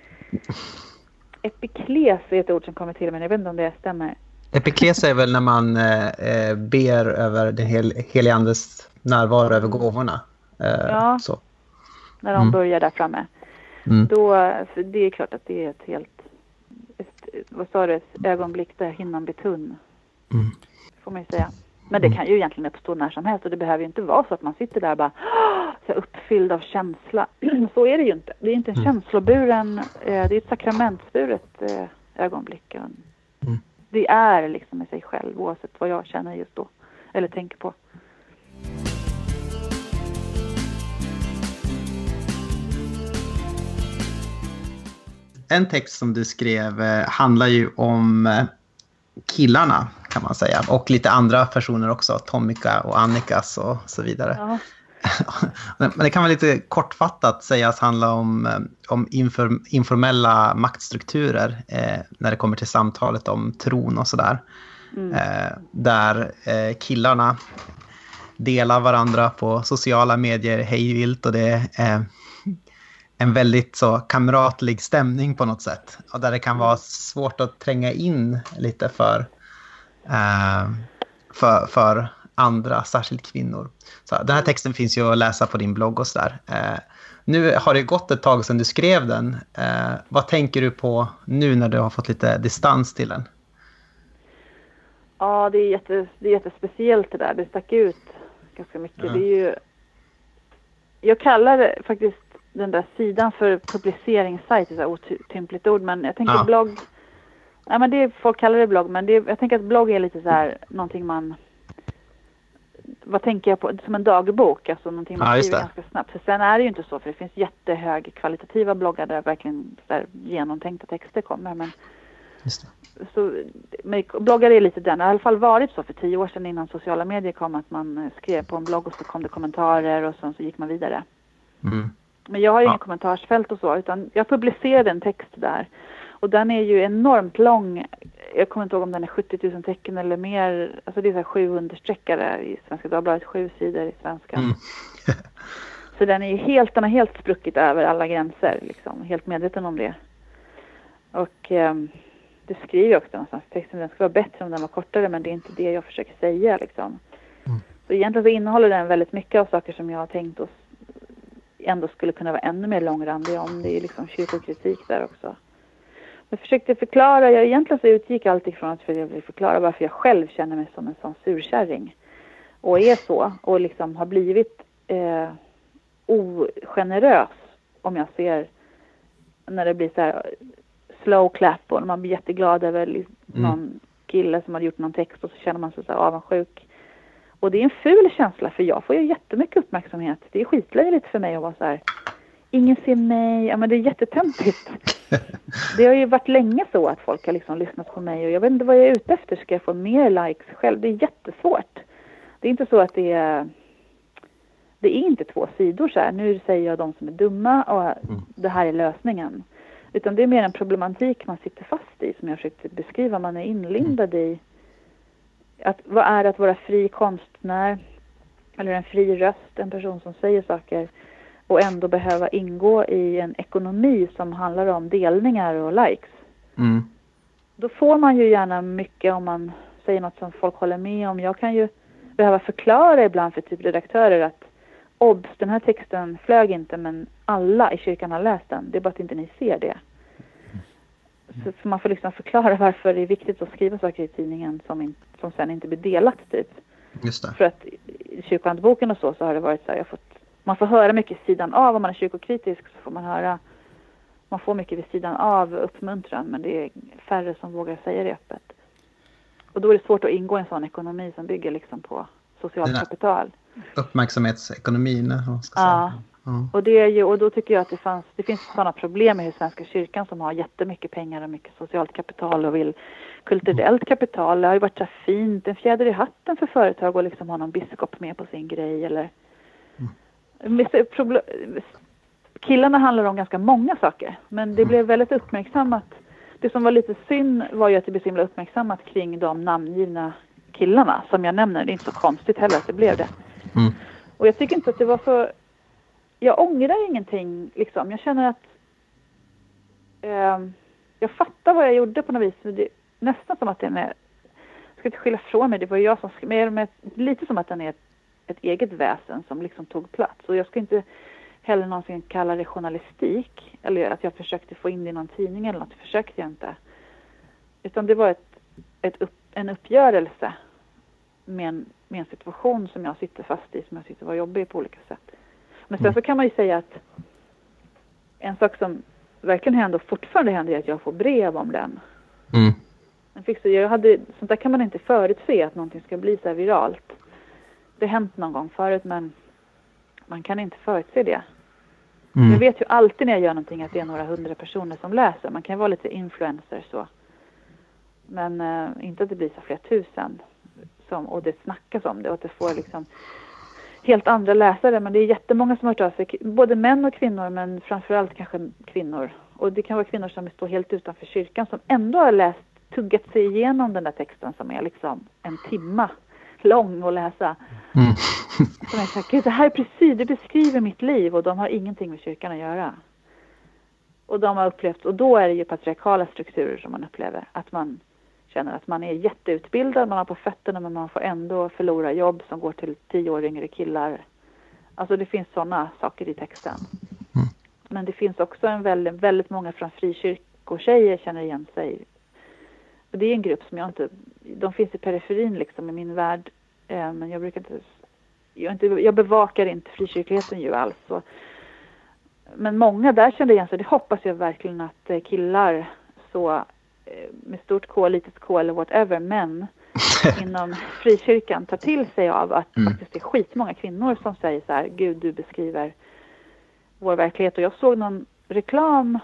Epikles är ett ord som kommer till mig, jag vet inte om det stämmer. Epikles är väl när man eh, eh ber över den hel, helige andes närvaro över gåvorna. Eh, ja, så. när de mm. börjar där framme. Mm. Då, det är klart att det är ett helt, ett, vad sa du, ett ögonblick där hinnan blir tunn. Mm. Får man ju säga. Men det mm. kan ju egentligen uppstå när som helst och det behöver ju inte vara så att man sitter där bara så uppfylld av känsla. så är det ju inte. Det är inte en mm. känsloburen, eh, det är ett sakramentsburet eh, ögonblick. Det är liksom med sig själv oavsett vad jag känner just då eller tänker på. En text som du skrev eh, handlar ju om killarna kan man säga. Och lite andra personer också, Tomika och Annikas och så vidare. Ja. Men det kan vara lite kortfattat sägas handla om, eh, om infor, informella maktstrukturer eh, när det kommer till samtalet om tron och sådär. Mm. Eh, där eh, killarna delar varandra på sociala medier hejvilt och det är en väldigt så kamratlig stämning på något sätt. Och där det kan vara svårt att tränga in lite för eh, för, för andra, särskilt kvinnor. Så den här texten finns ju att läsa på din blogg och sådär. Eh, nu har det gått ett tag sedan du skrev den. Eh, vad tänker du på nu när du har fått lite distans till den? Ja, det är, jätte, det är jättespeciellt det där. Det stack ut ganska mycket. Mm. Det är ju, jag kallar faktiskt den där sidan för publiceringssajt, ett otympligt ord, men jag tänker ja. blogg Ja, men det, folk kallar det blogg, men det, jag tänker att blogg är lite så här någonting man... Vad tänker jag på? Som en dagbok, alltså någonting man ja, skriver ganska snabbt. För sen är det ju inte så, för det finns jättehögkvalitativa bloggar där verkligen här, genomtänkta texter kommer. Men, Så, men bloggar är lite den, det har i alla fall varit så för tio år sedan innan sociala medier kom att man skrev på en blogg och så kom det kommentarer och sen så gick man vidare. Mm. Men jag har ju ja. inget kommentarsfält och så, utan jag publicerade en text där och den är ju enormt lång. Jag kommer inte ihåg om den är 70 000 tecken eller mer. Alltså det är så här sju understreckare i Svenska Dagbladet, sju sidor i svenska. Mm. så den är ju helt, den har helt spruckit över alla gränser liksom. Helt medveten om det. Och eh, det skriver jag också någonstans i texten. Den skulle vara bättre om den var kortare men det är inte det jag försöker säga liksom. Mm. Så egentligen så innehåller den väldigt mycket av saker som jag har tänkt och ändå skulle kunna vara ännu mer långrandig om. Det är liksom kyrkokritik där också. Jag försökte förklara, jag egentligen så utgick alltid från att jag ville förklara varför jag själv känner mig som en sån surkärring. Och är så och liksom har blivit eh, ogenerös om jag ser när det blir så här slow clap och man blir jätteglad över liksom mm. någon kille som har gjort någon text och så känner man sig så här avundsjuk. Och det är en ful känsla för jag får ju jättemycket uppmärksamhet. Det är skitlöjligt för mig att vara så här ingen ser mig. Ja, men det är jättetöntigt. det har ju varit länge så att folk har liksom lyssnat på mig och jag vet inte vad jag är ute efter. Ska jag få mer likes själv? Det är jättesvårt. Det är inte så att det är det är inte två sidor så här. Nu säger jag de som är dumma och mm. det här är lösningen. Utan det är mer en problematik man sitter fast i som jag försökte beskriva. Man är inlindad i att vad är att vara fri konstnär eller en fri röst, en person som säger saker och ändå behöva ingå i en ekonomi som handlar om delningar och likes. Mm. Då får man ju gärna mycket om man säger något som folk håller med om. Jag kan ju behöva förklara ibland för typ redaktörer att obs, den här texten flög inte men alla i kyrkan har läst den. Det är bara att inte ni ser det. Så man får liksom förklara varför det är viktigt att skriva saker i tidningen som, in, som sen inte blir delat typ. För att i kyrkohandboken och så, så har det varit så här, jag har fått man får höra mycket sidan av. Om man är kyrkokritisk så får man höra, man får mycket vid sidan av uppmuntran men det är färre som vågar säga det öppet. Och då är det svårt att ingå i en sån ekonomi som bygger liksom på socialt kapital. Uppmärksamhetsekonomin, ja. säga. Och, det är ju, och då tycker jag att det, fanns, det finns sådana problem i Svenska kyrkan som har jättemycket pengar och mycket socialt kapital och vill kulturellt kapital. Det har ju varit så fint, en fjäder i hatten för företag att liksom ha någon biskop med på sin grej eller killarna handlar om ganska många saker. Men det blev väldigt uppmärksammat. Det som var lite synd var ju att det blev så himla uppmärksammat kring de namngivna killarna som jag nämner. Det är inte så konstigt heller att det blev det. Mm. Och jag tycker inte att det var så... Jag ångrar ingenting liksom. Jag känner att... Eh, jag fattar vad jag gjorde på något vis. Det, nästan som att den är... Jag ska inte skylla från mig, det var jag som skrev. Men lite som att den är ett, eget väsen som liksom tog plats. Och jag ska inte heller någonsin kalla det journalistik. Eller att jag försökte få in det i någon tidning eller något. Det försökte jag inte. Utan det var ett, ett upp, en uppgörelse med en, med en situation som jag sitter fast i, som jag tyckte var jobbig på olika sätt. Men sen mm. så kan man ju säga att en sak som verkligen händer och fortfarande händer är att jag får brev om den. Mm. Jag hade, sånt där kan man inte förutse att någonting ska bli så här viralt. Det hänt någon gång förut men man kan inte förutse det. Mm. Jag vet ju alltid när jag gör någonting att det är några hundra personer som läser. Man kan vara lite influencer så. Men eh, inte att det blir så flera tusen. Som, och det snackas om det och att det får liksom helt andra läsare. Men det är jättemånga som har hört av sig. Både män och kvinnor men framförallt kanske kvinnor. Och det kan vara kvinnor som står helt utanför kyrkan som ändå har läst, tuggat sig igenom den där texten som är liksom en timma lång att läsa. Mm. Som jag sagt, det här är precis, det beskriver mitt liv och de har ingenting med kyrkan att göra. Och de har upplevt, och då är det ju patriarkala strukturer som man upplever. Att man känner att man är jätteutbildad, man har på fötterna men man får ändå förlora jobb som går till tio år yngre killar. Alltså det finns sådana saker i texten. Mm. Men det finns också en väldigt, väldigt många från frikyrkotjejer känner igen sig. Det är en grupp som jag inte, de finns i periferin liksom i min värld. Eh, men jag brukar inte jag, inte, jag bevakar inte frikyrkligheten ju alls. Så. Men många där kände igen sig. Det hoppas jag verkligen att eh, killar så eh, med stort K, litet K eller whatever, men inom frikyrkan tar till sig av att mm. faktiskt det är skitmånga kvinnor som säger så här, Gud du beskriver vår verklighet. Och jag såg någon reklam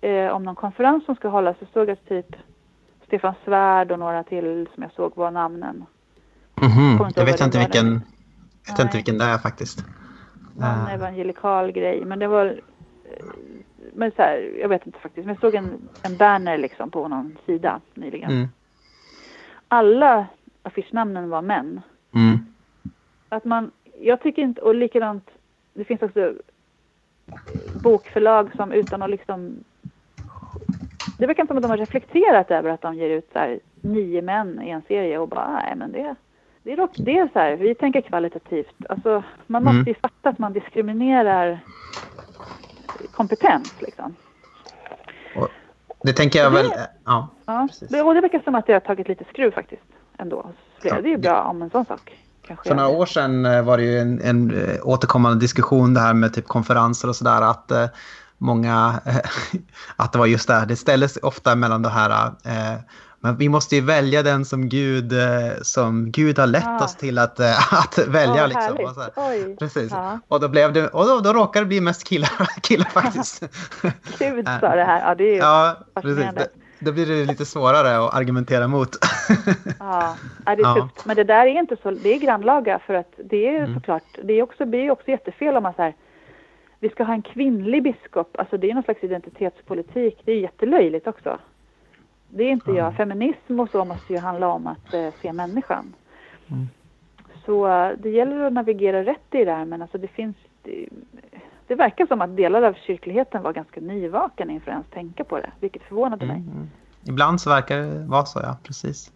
eh, om någon konferens som ska hållas. Jag såg att typ Stefan Svärd och några till som jag såg var namnen. Mm -hmm. Jag vet inte vilken, jag vet inte vilken det är faktiskt. Någon uh. evangelikal grej. Men det var... Eh, men så här, jag vet inte faktiskt. Men jag såg en, en banner liksom på någon sida nyligen. Mm. Alla affischnamnen var män. Mm. Att man... Jag tycker inte... Och likadant... Det finns också bokförlag som utan att liksom... Det verkar som att de har reflekterat över att de ger ut så här, nio män i en serie och bara, nej men det det är, dock, det är så här, vi tänker kvalitativt. Alltså, man måste mm. ju fatta att man diskriminerar kompetens. Liksom. Och det tänker jag det, väl, ja. ja det, och det verkar som att det har tagit lite skruv faktiskt ändå. Det är ju bra om en sån sak. För några år sedan eh, var det ju en, en eh, återkommande diskussion det här med typ konferenser och sådär att eh, många, att det var just det, det ställdes ofta mellan det här eh, men vi måste ju välja den som Gud, eh, som Gud har lett ah. oss till att, eh, att välja. Oh, liksom. och, så Oj. Precis. Ja. och då, blev det, och då, då råkade det bli mest killar, killar faktiskt. Gud sa det här. Ja, det är ju ja, precis. Då blir det lite svårare att argumentera mot. ja, det är ja. tufft. Men det där är inte så, det är grannlaga för att det är mm. såklart, det är också, blir också jättefel om man säger vi ska ha en kvinnlig biskop, alltså det är någon slags identitetspolitik, det är jättelöjligt också. Det är inte mm. jag. Feminism och så måste ju handla om att eh, se människan. Mm. Så eh, det gäller att navigera rätt i det här men alltså det finns det, det, verkar som att delar av kyrkligheten var ganska nyvaken inför att ens tänka på det, vilket förvånade mig. Mm. Ibland så verkar det vara så, ja. Precis.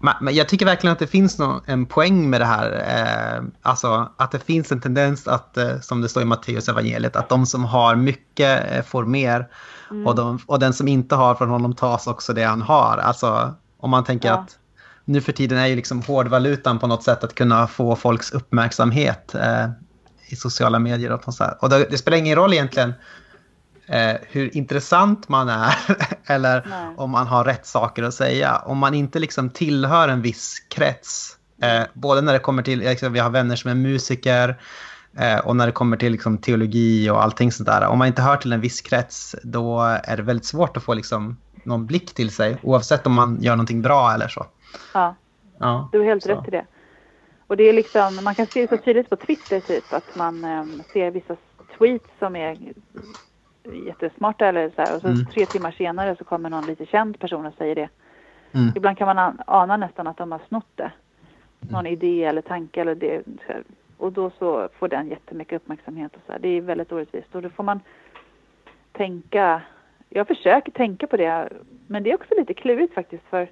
Men jag tycker verkligen att det finns någon, en poäng med det här. Eh, alltså att det finns en tendens att, eh, som det står i Matteus evangeliet, att de som har mycket eh, får mer. Mm. Och, de, och, den som inte har från honom tas också det han har. Alltså om man tänker ja. att nu för tiden är ju liksom hårdvalutan på något sätt att kunna få folks uppmärksamhet eh, i sociala medier och sånt. Och det, det, spelar ingen roll egentligen eh, hur intressant man är eller Nej. om man har rätt saker att säga. Om man inte liksom tillhör en viss krets, eh, både när det kommer till, liksom, vi har vänner som är musiker, Eh, och när det kommer till liksom, teologi och allting sånt där, om man inte hör till en viss krets, då är det väldigt svårt att få liksom, någon blick till sig, oavsett om man gör någonting bra eller så. Ja, ja du har helt så. rätt i det. Och det är liksom, man kan se det så tydligt på Twitter typ, att man eh, ser vissa tweets som är jättesmarta eller så här, och så mm. tre timmar senare så kommer någon lite känd person och säger det. Mm. Ibland kan man ana nästan att de har snott det. Någon mm. idé eller tanke eller det. Och då så får den jättemycket uppmärksamhet och så här. Det är väldigt orättvist och då får man tänka. Jag försöker tänka på det men det är också lite klurigt faktiskt för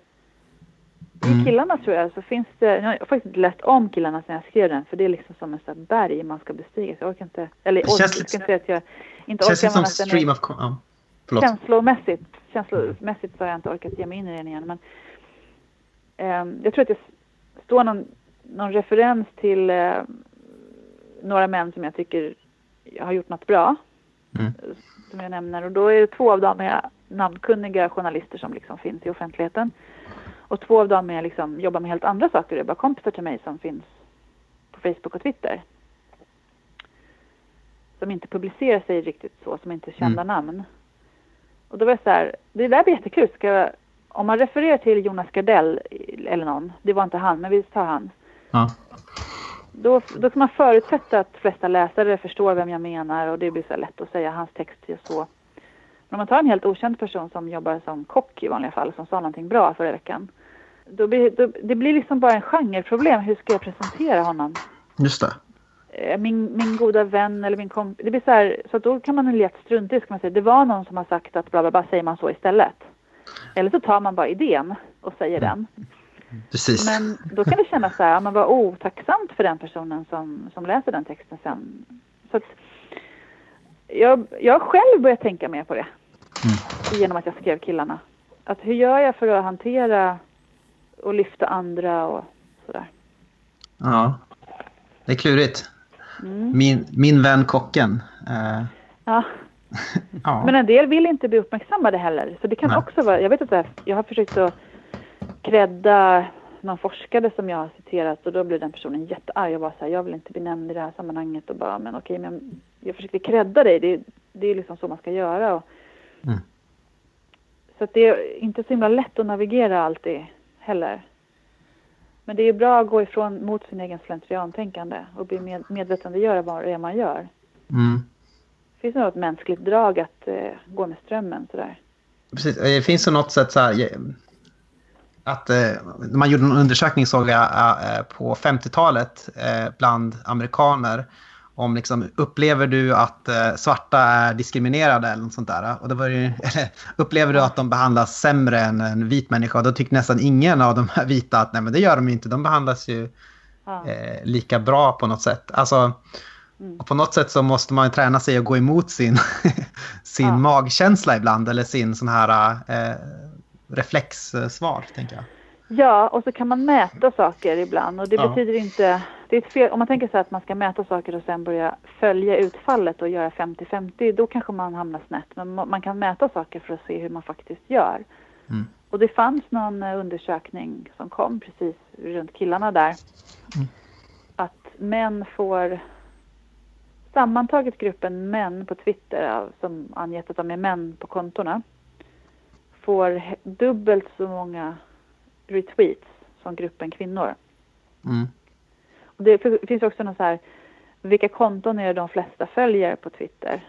i killarna tror jag så finns det, jag har faktiskt läst om killarna sen jag skrev den för det är liksom som en berg man ska bestiga. Så jag orkar inte, eller det känns, jag ska inte säga att jag inte orkar. Känns som stream of... Ja, förlåt. Känslomässigt, känslomässigt så har jag inte orkat ge mig in i den igen. Men, eh, jag tror att det står någon, någon referens till eh, några män som jag tycker har gjort något bra. Mm. Som jag nämner och då är det två av dem är namnkunniga journalister som liksom finns i offentligheten. Och två av dem är liksom, jobbar med helt andra saker. Det är bara kompisar till mig som finns på Facebook och Twitter. Som inte publicerar sig riktigt så, som inte är kända mm. namn. Och då var det så här, det där blir jättekul. Ska jag, om man refererar till Jonas Gardell eller någon, det var inte han, men vi tar han. Ja. Då, då kan man förutsätta att de flesta läsare förstår vem jag menar och det blir så lätt att säga hans text är så. Men om man tar en helt okänd person som jobbar som kock i vanliga fall, som sa någonting bra förra veckan. Då blir, då, det blir liksom bara en genreproblem. Hur ska jag presentera honom? Just det. Eh, min, min goda vän eller min kompis. Det blir så här, så då kan man lätt strunta i, ska man säga. Det var någon som har sagt att bla bla bla, säger man så istället. Eller så tar man bara idén och säger den. Precis. Men då kan det kännas så här, man var otacksamt för den personen som, som läser den texten sen. Så att, jag, jag själv börjat tänka mer på det. Mm. Genom att jag skrev killarna. Att hur gör jag för att hantera och lyfta andra och sådär. Ja, det är klurigt. Mm. Min, min vän kocken. Eh. Ja. ja. Men en del vill inte bli uppmärksammade heller. Så det kan Nej. också vara, jag vet inte, jag har försökt att credda någon forskare som jag har citerat och då blev den personen jättearg och var så här, jag vill inte bli nämnd i det här sammanhanget och bara, men okej, men jag försökte credda dig, det, det är liksom så man ska göra. Och, mm. Så det är inte så himla lätt att navigera alltid heller. Men det är bra att gå ifrån mot sin egen slentriantänkande och bli med, medvetandegöra vad det är man gör. Mm. Det finns nog ett mänskligt drag att eh, gå med strömmen sådär. Precis, det finns på något sätt så här, att eh, man gjorde en undersökning såg jag eh, på 50-talet eh, bland amerikaner om liksom, upplever du att eh, svarta är diskriminerade eller något sånt där? Och det var ju, eller, upplever du att de behandlas sämre än en vit människa? Och då tyckte nästan ingen av de här vita att nej men det gör de inte, de behandlas ju ja. eh, lika bra på något sätt. Alltså, mm. på något sätt så måste man träna sig att gå emot sin, sin ja. magkänsla ibland eller sin sån här eh, reflexsvar, tänker jag. Ja, och så kan man mäta saker ibland och det ja. betyder inte... Det är fel, om man tänker sig att man ska mäta saker och sen börja följa utfallet och göra 50-50, då kanske man hamnar snett. Men man kan mäta saker för att se hur man faktiskt gör. Mm. Och det fanns någon eh, undersökning som kom precis runt killarna där. Mm. Att män får... Sammantaget gruppen män på Twitter, som angett att de är män på kontona, får dubbelt så många retweets som gruppen kvinnor. Mm. Det finns också något så här, vilka konton är det de flesta följer på Twitter?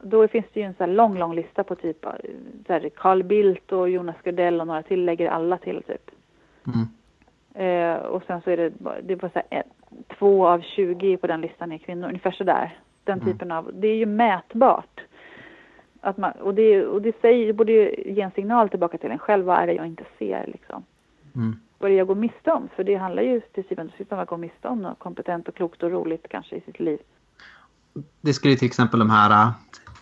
Då finns det ju en så lång, lång lista på typ så här, Carl Bildt och Jonas Gardell och några till lägger alla till typ. Mm. Eh, och sen så är det, det var så här, ett, två av 20 på den listan är kvinnor, ungefär så där. Den mm. typen av, det är ju mätbart. Att man, och, det, och det säger, borde ge en signal tillbaka till en själv, vad är det jag inte ser liksom. Mm. Vad det jag går miste om? För det handlar ju till syvende och sist om att gå miste om något kompetent och klokt och roligt kanske i sitt liv. Det skulle till exempel de här,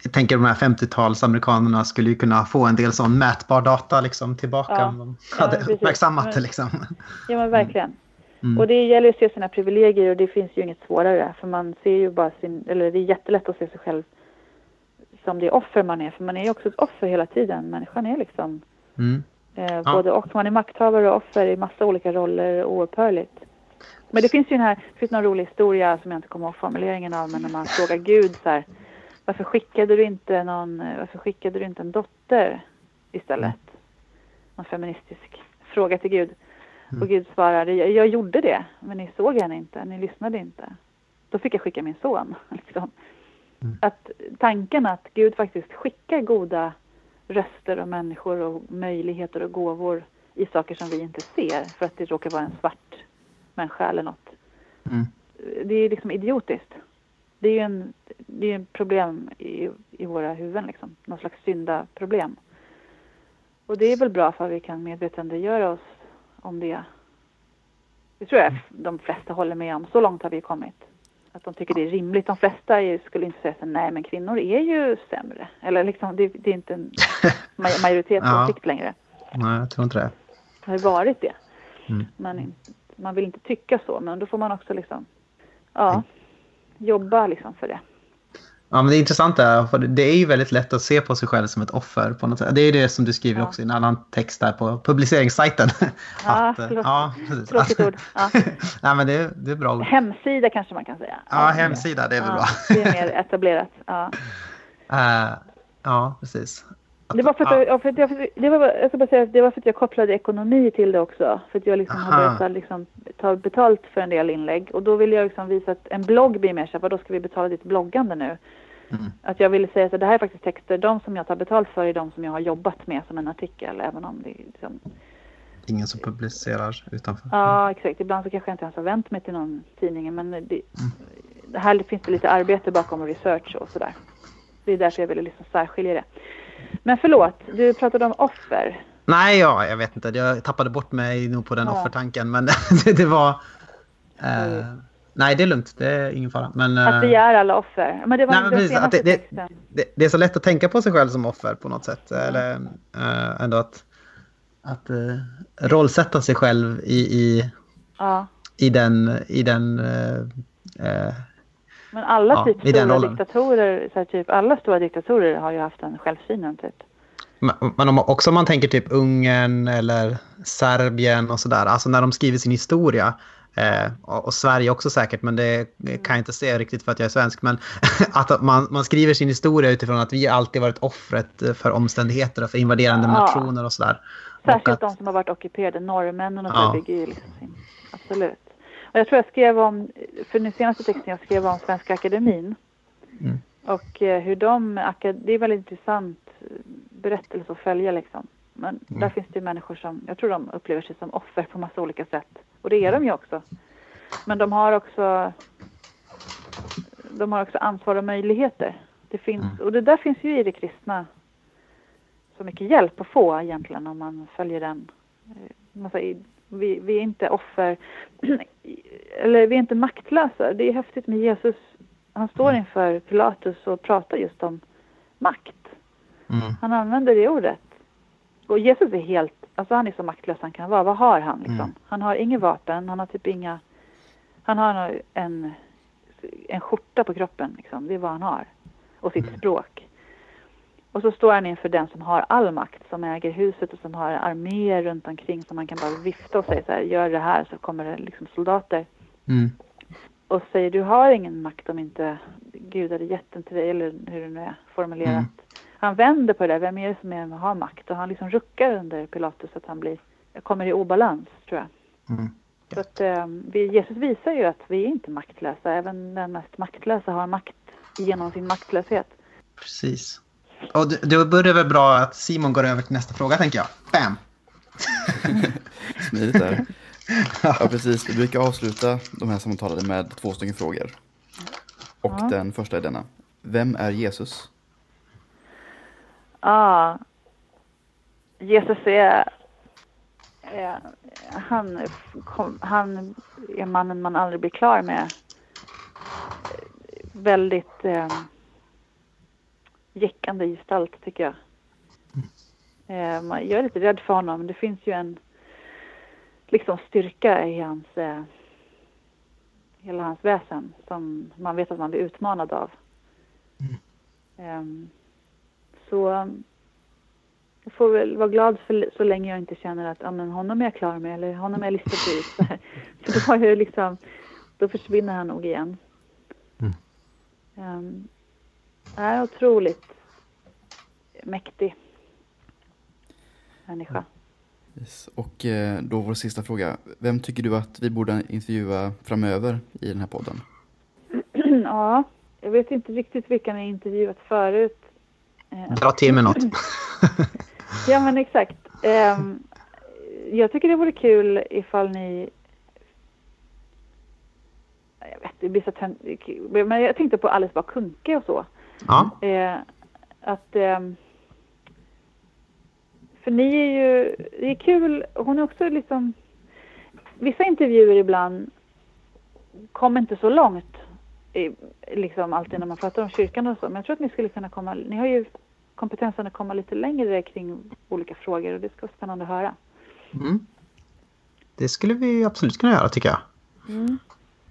jag tänker de här 50-talsamerikanerna skulle ju kunna få en del sån mätbar data liksom tillbaka ja, om de hade ja, uppmärksammat det liksom. Ja men verkligen. Mm. Och det gäller att se sina privilegier och det finns ju inget svårare för man ser ju bara sin, eller det är jättelätt att se sig själv som det offer man är för man är ju också ett offer hela tiden. Människan är liksom mm. Eh, ja. Både och. Man är makthavare och offer i massa olika roller oupphörligt. Men det finns ju den här, det finns någon rolig historia som jag inte kommer ihåg formuleringen av, men när man frågar Gud så här, varför skickade du inte någon, varför skickade du inte en dotter istället? Mm. Någon feministisk fråga till Gud. Mm. Och Gud svarade, jag, jag, gjorde det, men ni såg henne inte, ni lyssnade inte. Då fick jag skicka min son. Liksom. Mm. Att tanken att Gud faktiskt skickar goda röster och människor och möjligheter och gåvor i saker som vi inte ser för att det råkar vara en svart människa eller något. Mm. Det är liksom idiotiskt. Det är ju en, det är en problem i, i våra huvuden, liksom. någon slags syndaproblem. Och det är väl bra för att vi kan medvetandegöra oss om det. Det tror jag de flesta håller med om. Så långt har vi kommit. Att de tycker det är rimligt. De flesta skulle inte säga så nej men kvinnor är ju sämre. Eller liksom, det, det är inte en majoritetsåsikt ja. längre. Nej, jag tror inte det. Det har varit det. Mm. Man, man vill inte tycka så, men då får man också liksom, ja, mm. jobba liksom för det. Ja, men det är intressant där, för det är ju väldigt lätt att se på sig själv som ett offer på något sätt. Det är det som du skriver ja. också i en annan text där på publiceringssajten. Ja, att, förlåt. Ja, Tråkigt ord. Ja. Nej, men det, det är bra ord. Hemsida kanske man kan säga. Ja, hemsida, det är väl ja, bra. Det är mer etablerat. Ja, uh, ja precis. Det var för att, ja. för att jag, det var, jag ska bara säga det var för att jag kopplade ekonomi till det också. För att jag liksom har börjat liksom, ta betalt för en del inlägg. Och då vill jag liksom visa att en blogg blir mer så här, då ska vi betala ditt bloggande nu? Mm. Att jag ville säga att det här är faktiskt texter, de som jag tar betalt för är de som jag har jobbat med som en artikel, även om det är liksom... Ingen som publicerar utanför? Ja, exakt. Ibland så kanske jag inte ens har vänt mig till någon tidning, men det, mm. här finns det lite arbete bakom research och sådär. Det är därför jag ville liksom särskilja det. Men förlåt, du pratade om offer. Nej, ja, jag vet inte. Jag tappade bort mig nog på den ja. offertanken, men det, det var... Eh, mm. Nej, det är lugnt. Det är ingen fara. Men, att vi är alla offer. Men det var nej, men precis, att det, det, det, det, är så lätt att tänka på sig själv som offer på något sätt. Mm. Eller äh, ändå att, att äh, rollsätta sig själv i, i, ja. i den... I den äh, men alla ja, typ stora diktatorer, så här, typ, alla stora diktatorer har ju haft den självsynen typ. Men om, också om man tänker typ Ungern eller Serbien och sådär, alltså när de skriver sin historia Eh, och Sverige också säkert, men det kan jag inte se riktigt för att jag är svensk. Men att man, man skriver sin historia utifrån att vi alltid varit offret för omständigheter och för invaderande ja. nationer och sådär. Särskilt att, de som har varit ockuperade, norrmännen och så ja. bygger ju liksom sin, absolut. Och jag tror jag skrev om, för den senaste texten jag skrev om Svenska Akademin. Mm. Och eh, hur de, det är väldigt intressant berättelse att följa liksom. Men mm. där finns det människor som, jag tror de upplever sig som offer på massa olika sätt. Och det är de ju också. Men de har också de har också ansvar och möjligheter. Det finns, mm. och det där finns ju i det kristna så mycket hjälp att få egentligen om man följer den. Alltså, vi, vi är inte offer, eller vi är inte maktlösa. Det är häftigt med Jesus. Han står mm. inför Pilatus och pratar just om makt. Mm. Han använder det ordet. Och Jesus är helt, alltså han är så maktlös han kan vara. Vad har han liksom? Mm. Han har inget vapen, han har typ inga, han har en, en skjorta på kroppen liksom. Det är vad han har. Och sitt mm. språk. Och så står han inför den som har all makt, som äger huset och som har arméer runt omkring som man kan bara vifta och säga så här, gör det här så kommer det liksom soldater. Mm. Och säger du har ingen makt om inte Gud hade gett den till dig, eller hur det nu är formulerat. Mm han vänder på det Vem är det som är, har makt? Och han liksom ruckar under Pilatus så att han blir, kommer i obalans, tror jag. Mm. Så att, eh, Jesus visar ju att vi är inte maktlösa. Även den mest maktlösa har makt genom sin maktlöshet. Precis. Och då börjar väl bra att Simon går över till nästa fråga, tänker jag. Bam! Smidigt där. Ja, precis. Vi brukar avsluta de här samtalen med två stycken frågor. Och ja. den första är denna. Vem är Jesus? Ja. Jesus är, är han, han är mannen man aldrig blir klar med. Väldigt eh, jäckande gestalt tycker jag. Eh, jag är lite rädd för honom. Det finns ju en liksom styrka i hans eh, hela hans väsen som man vet att man blir utmanad av. Mm. Um, så jag får väl vara glad för, så länge jag inte känner att ja, men honom är jag klar med eller honom är jag listad ut. För då, har jag liksom, då försvinner han nog igen. Mm. Är otroligt mäktig människa. Yes. Och eh, då vår sista fråga. Vem tycker du att vi borde intervjua framöver i den här podden? ja, jag vet inte riktigt vilka ni intervjuat förut. Eh, Dra till med något. ja, men exakt. Um, jag tycker det vore kul ifall ni... Jag vet, det blir så Men jag tänkte på Alice Bah Kuhnke och så. Ja. Uh, att... Um, för ni är ju... Det är kul. Hon är också liksom... Vissa intervjuer ibland kommer inte så långt liksom alltid när man pratar om kyrkan och så. Men jag tror att ni skulle kunna komma, ni har ju kompetensen att komma lite längre kring olika frågor och det ska vara spännande att höra. Mm. Det skulle vi absolut kunna göra tycker jag. Mm.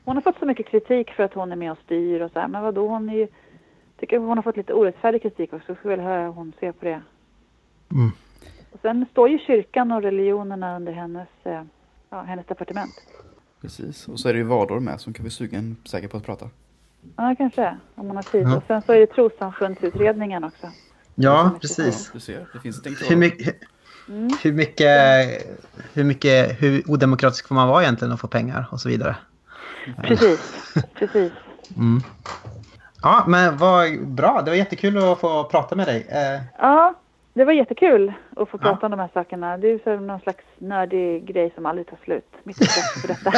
Hon har fått så mycket kritik för att hon är med och styr och så här. Men vadå, hon är ju, tycker hon har fått lite orättfärdig kritik också. Jag skulle vilja höra hur hon ser på det. Mm. Och sen står ju kyrkan och religionerna under hennes, eh, ja, hennes departement. Precis, och så är det ju Vador med som kan bli sugen säkert på att prata. Ja, kanske. Om man har tid. Ja. Och sen så är det trossamfundsutredningen också. Ja, precis. Ja, du ser, det finns ett hur, mycket, mm. hur, mycket, hur mycket, hur odemokratisk får man vara egentligen att få pengar och så vidare. Precis, precis. Mm. Ja, men vad bra. Det var jättekul att få prata med dig. Eh, ja, det var jättekul att få prata ja. om de här sakerna. Det är så någon slags nördig grej som aldrig tar slut. Mitt intresse för detta.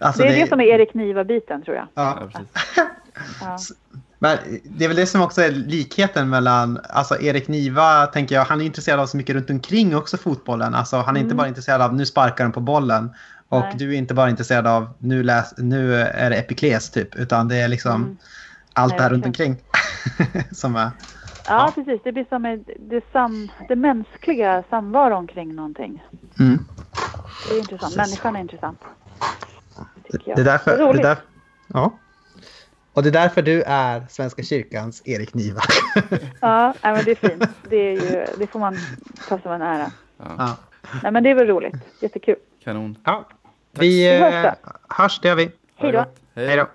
alltså det är det... det som är Erik Niva-biten tror jag. Ja, precis. ja. Men det är väl det som också är likheten mellan, alltså Erik Niva tänker jag, han är intresserad av så mycket runt omkring också fotbollen. Alltså han är mm. inte bara intresserad av nu sparkar de på bollen. Och Nej. du är inte bara intresserad av nu, läs, nu är det epikles typ, utan det är liksom mm. allt Nej, det här runt omkring som är... Ja, ja, precis. Det blir som det, sam, det mänskliga samvaron kring någonting. Mm. Det är intressant. Precis. Människan är intressant. Det, det, är därför, det är roligt. Det där, ja. Och det är därför du är Svenska kyrkans Erik Niva. ja, men det är fint. Det, är ju, det får man ta som en ära. Ja. Nej, men det är väl roligt. Jättekul. Kanon. Ja. Vi eh, hörs, det gör vi. Hej då. Hej då.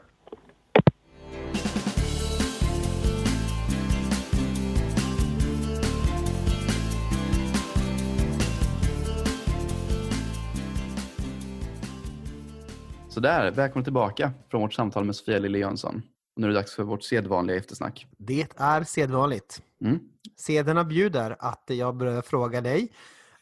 Sådär, välkommen tillbaka från vårt samtal med Sofia Lille Jönsson. Nu är det dags för vårt sedvanliga eftersnack. Det är sedvanligt. Mm. Sederna bjuder att jag börjar fråga dig.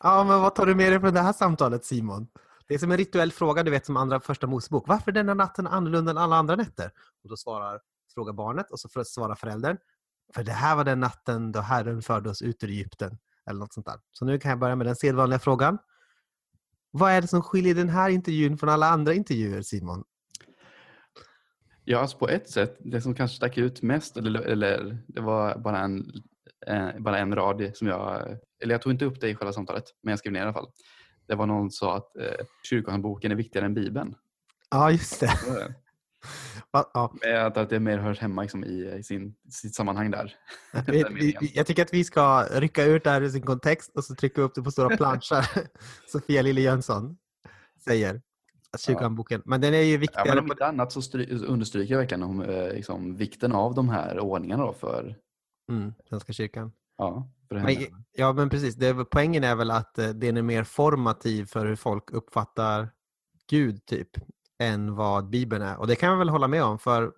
Ja, men vad tar du med dig från det här samtalet Simon? Det är som en rituell fråga, du vet som andra första Mosebok. Varför är denna natten annorlunda än alla andra nätter? Och då svarar, frågar barnet och så svarar föräldern. För det här var den natten då Herren förde oss ut ur Egypten. Eller något sånt där. Så nu kan jag börja med den sedvanliga frågan. Vad är det som skiljer den här intervjun från alla andra intervjuer, Simon? Ja, alltså på ett sätt, det som kanske stack ut mest, eller, eller det var bara en, eh, bara en rad som jag, eller jag tog inte upp det i själva samtalet, men jag skrev ner i alla fall. Det var någon som sa att eh, kyrkohandboken är viktigare än Bibeln. Ja, just det. Ja. Jag att det mer hörs hemma liksom i, i sin, sitt sammanhang där. Vi, vi, jag tycker att vi ska rycka ut det här ur sin kontext och så trycka upp det på stora planscher. Sofia Lille Jönsson säger att kyrkohandboken. Men den är ju viktigare. Ja, men om inte annat så stry, understryker jag verkligen om, eh, liksom, vikten av de här ordningarna då för mm, Svenska kyrkan. Ja, men, ja, men precis. Det, poängen är väl att eh, den är mer formativ för hur folk uppfattar Gud, typ än vad Bibeln är. Och det kan jag väl hålla med om, för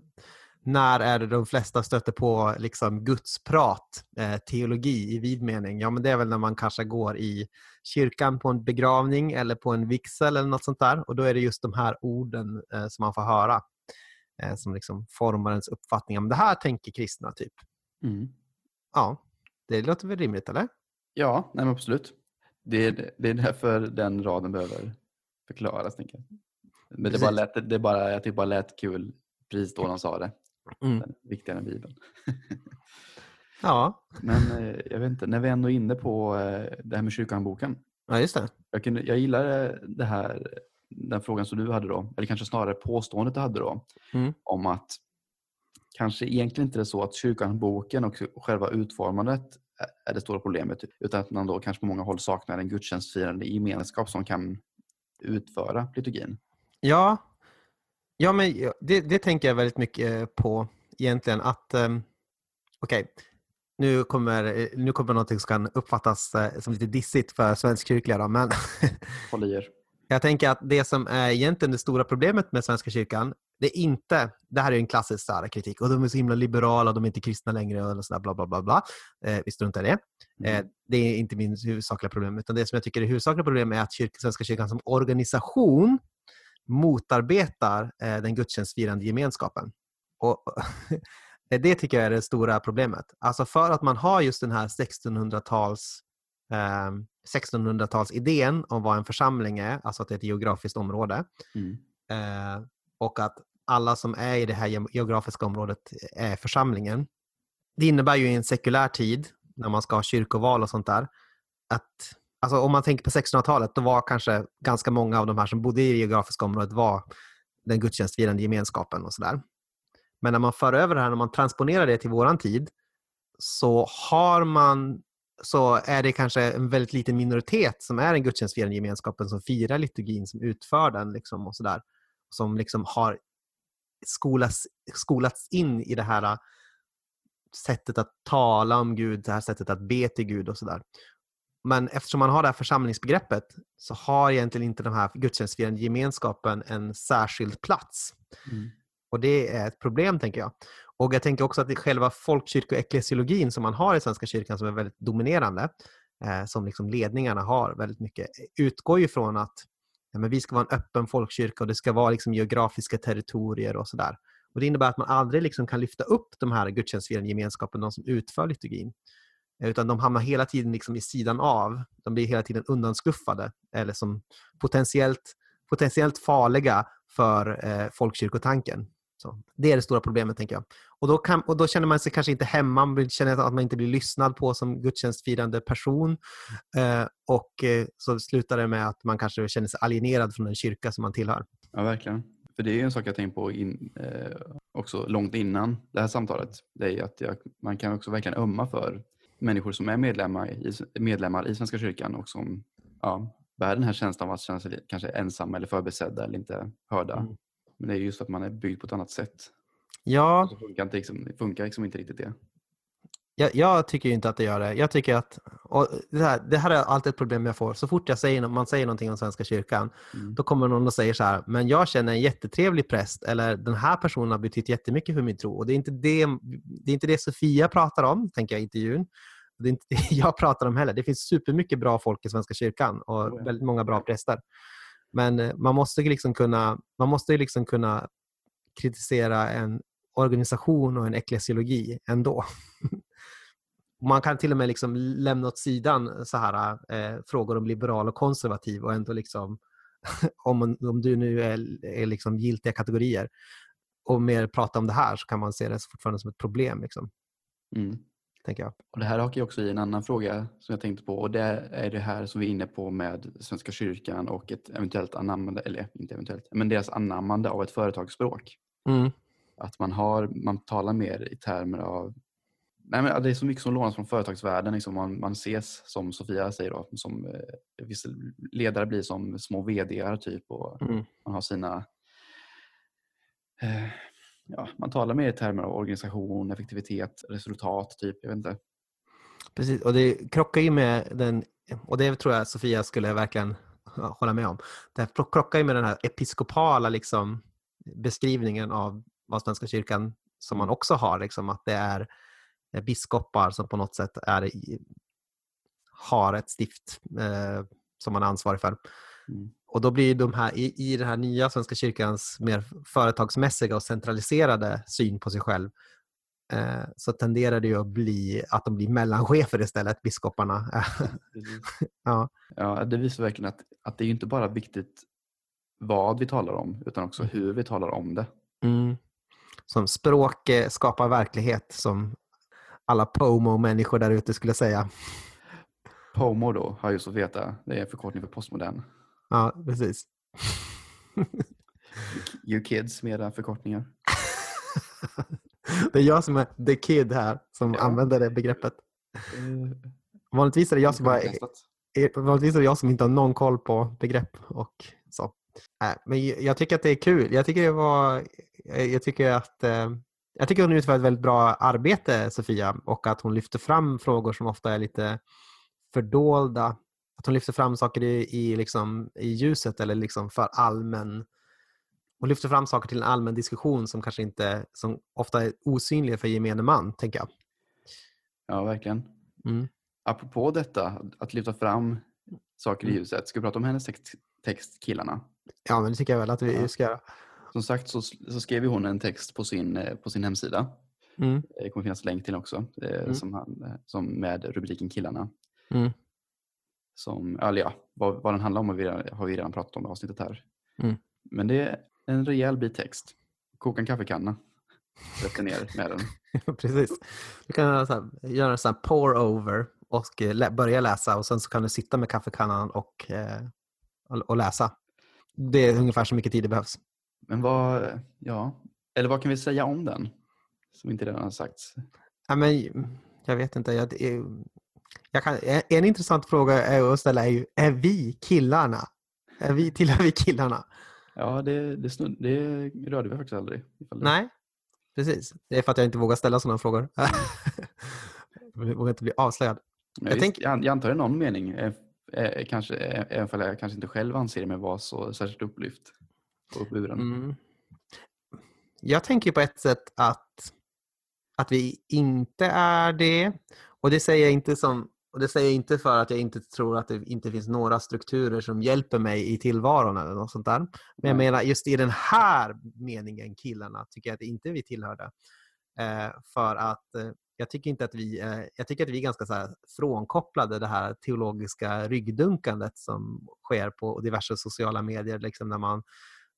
när är det de flesta stöter på liksom gudsprat, eh, teologi i vid mening? Ja, men det är väl när man kanske går i kyrkan på en begravning eller på en vigsel eller något sånt där. Och då är det just de här orden eh, som man får höra eh, som liksom formar ens uppfattning om det här tänker kristna, typ. Mm. Ja, det låter väl rimligt, eller? Ja, nej absolut. Det är, det är därför den raden behöver förklaras, tänker jag. Men det, bara lät, det bara, jag tyckte bara lät kul precis då de sa det. Mm. Viktigare än Bibeln. ja. Men eh, jag vet inte, när vi ändå är inne på eh, det här med kyrkohandboken. Ja, just det. Jag, kunde, jag gillar det här, den frågan som du hade då, eller kanske snarare påståendet du hade då, mm. om att kanske egentligen inte är så att kyrkohandboken och själva utformandet är det stora problemet, utan att man då kanske på många håll saknar en gudstjänstfirande gemenskap som kan utföra liturgin. Ja, ja men det, det tänker jag väldigt mycket på egentligen. att um, Okej, okay. nu, kommer, nu kommer någonting som kan uppfattas uh, som lite dissigt för svenskkyrkliga. Men i er. Jag tänker att det som är egentligen det stora problemet med Svenska kyrkan, det är inte, det här är en klassisk så kritik, och de är så himla liberala, de är inte kristna längre och så där, bla bla bla. bla. Eh, vi struntar i det. Eh, mm. det är inte min huvudsakliga problem, utan det som jag tycker är huvudsakliga problem är att kyrka, Svenska kyrkan som organisation motarbetar eh, den gudstjänstfirande gemenskapen. Och, det tycker jag är det stora problemet. Alltså för att man har just den här 1600-tals eh, 1600-talsidén om vad en församling är, alltså att det är ett geografiskt område. Mm. Eh, och att alla som är i det här geografiska området eh, är församlingen. Det innebär ju i en sekulär tid, när man ska ha kyrkoval och sånt där, att alltså om man tänker på 1600-talet, då var kanske ganska många av de här som bodde i det geografiska området var den gudstjänstfirande gemenskapen och sådär. Men när man för över det här, när man transponerar det till våran tid, så har man så är det kanske en väldigt liten minoritet som är den gudstjänstfirande gemenskapen som firar liturgin, som utför den liksom och sådär. Som liksom har skolas, skolats in i det här äh, sättet att tala om Gud, det här sättet att be till Gud och sådär. Men eftersom man har det här församlingsbegreppet så har egentligen inte den här gudstjänstfirande gemenskapen en särskild plats. Mm. Och det är ett problem, tänker jag. Och jag tänker också att det är själva folkkyrkoeklesiologin som man har i Svenska kyrkan som är väldigt dominerande, eh, som liksom ledningarna har väldigt mycket, utgår ju från att ja, men vi ska vara en öppen folkkyrka och det ska vara liksom geografiska territorier och sådär. Och Det innebär att man aldrig liksom kan lyfta upp de här gudstjänstfirande gemenskapen, de som utför liturgin. Eh, utan de hamnar hela tiden liksom i sidan av. De blir hela tiden undanskuffade eller som potentiellt, potentiellt farliga för eh, folkkyrkotanken. Så, det är det stora problemet, tänker jag. Och då, kan, och då känner man sig kanske inte hemma, man känner att man inte blir lyssnad på som gudstjänstfirande person. Eh, och eh, så slutar det med att man kanske känner sig alienerad från den kyrka som man tillhör. Ja, verkligen. För det är en sak jag tänkt på in, eh, också långt innan det här samtalet. Det är att jag, man kan också verkligen ömma för människor som är medlemmar i, medlemmar i Svenska kyrkan och som ja, bär den här känslan av att känna sig kanske ensamma eller förbisedda eller inte hörda. Mm. Men det är just att man är byggd på ett annat sätt. Ja. Så funkar, inte, liksom, funkar liksom inte riktigt det. Jag, jag, tycker inte att det gör det. Jag tycker att, det, här, det här är alltid ett problem jag får. Så fort jag säger, man säger någonting om Svenska kyrkan, mm. då kommer någon och säger så här, men jag känner en jättetrevlig präst, eller den här personen har betytt jättemycket för min tro. Och det är inte det, det, är inte det Sofia pratar om, tänker jag i intervjun. Det är inte det jag pratar om heller. Det finns supermycket bra folk i Svenska kyrkan och väldigt många bra präster. Men eh, man måste liksom kunna, man måste liksom kunna kritisera en organisation och en eklesiologi ändå. Man kan till och med liksom lämna åt sidan så här, eh, frågor om liberal och konservativ och ändå liksom, om, om du nu är, är liksom giltiga kategorier och mer prata om det här så kan man se det fortfarande som ett problem. Liksom. Mm tänker jag. Och det här hakar också i en annan fråga som jag tänkte på och det är det här som vi är inne på med Svenska kyrkan och ett eventuellt anammande, eller inte eventuellt, men deras anammande av ett företagsspråk. Mm. Att man, har, man talar mer i termer av Nej, men det är så mycket som lånas från företagsvärlden. Liksom man, man ses, som Sofia säger, då, som eh, vissa ledare blir som små vd typ och mm. man har sina eh, ja, man talar mer i termer av organisation, effektivitet, resultat, typ. Jag vet inte. Precis, och det krockar ju med den, och det tror jag Sofia skulle verkligen hålla med om. Det krockar ju med den här episkopala liksom, beskrivningen av vad Svenska kyrkan som man också har, liksom, att det är biskopar som på något sätt är, har ett stift eh, som man är ansvarig för. Mm. Och då blir de här, i, i den här nya Svenska kyrkans mer företagsmässiga och centraliserade syn på sig själv eh, så tenderar det ju att bli att de blir mellanchefer istället, biskoparna. ja. ja, det visar verkligen att, att det är inte bara viktigt vad vi talar om utan också mm. hur vi talar om det. Mm. Som språk eh, skapar verklighet som alla POMO-människor där ute skulle säga. POMO då, har just fått veta, det är en förkortning för postmodern. Ja, precis. you kids med era förkortningar. det är jag som är the kid här som ja. använder det begreppet. Uh, vanligtvis är det jag som bara Vanligtvis är det jag som inte har någon koll på begrepp och så. Äh, men jag tycker att det är kul. Jag tycker, det var, jag tycker att eh, jag tycker hon utför ett väldigt bra arbete, Sofia, och att hon lyfter fram frågor som ofta är lite fördolda att hon lyfter fram saker i, i, liksom, i ljuset eller liksom för allmän hon lyfter fram saker till en allmän diskussion som kanske inte, som ofta är osynliga för gemene man, tänker jag. Ja, verkligen. Mm. Apropå detta, att lyfta fram saker i Mm. ljuset. Ska vi prata om hennes text, text Killarna? Ja, men det tycker jag väl att vi Ja. ska göra. Som sagt så, så skrev hon en text på sin, eh, på sin hemsida. Mm. Det kommer finnas länk till också. eh, Mm. Som, han, eh, som med rubriken Killarna. Mm. Som, eller ja, vad, vad den handlar om har vi, redan- har vi redan pratat om i avsnittet här. Mm. Men det är en rejäl bit text. Koka en kaffekanna. Sätter ner med den. Precis. Du kan göra, så här, göra en sån här pour-over och eh, börja läsa och sen så kan du sitta med kaffekannan och, eh, och, läsa. Det är ungefär så mycket tid det behövs. Men vad, ja, eller vad kan vi säga om den? Som inte redan har sagts. Ja, men, jag vet inte. Jag, det är, kan, en intressant fråga är att ställa är ju, är vi killarna? Är vi, tillhör vi killarna? Ja, det, det, snudd, det rörde vi faktiskt aldrig. det- Nej, precis. Det är för att jag inte vågar ställa sådana frågor. jag vågar inte bli avslöjad. Jag tänk- jag, jag antar i någon mening, eh, eh, kanske, eh, även om jag kanske inte själv anser mig vara så särskilt upplyft och uppburen. Mm. Jag tänker på ett sätt att, att vi inte är det. Och det säger jag inte som och det säger jag inte för att jag inte tror att det inte finns några strukturer som hjälper mig i tillvaron eller något sånt där. Men jag menar just i den här meningen, killarna, tycker jag att inte vi tillhörde. Eh, för att eh, jag tycker inte att vi, eh, jag tycker att vi är ganska så här frånkopplade det här teologiska ryggdunkandet som sker på diverse sociala medier. Liksom när man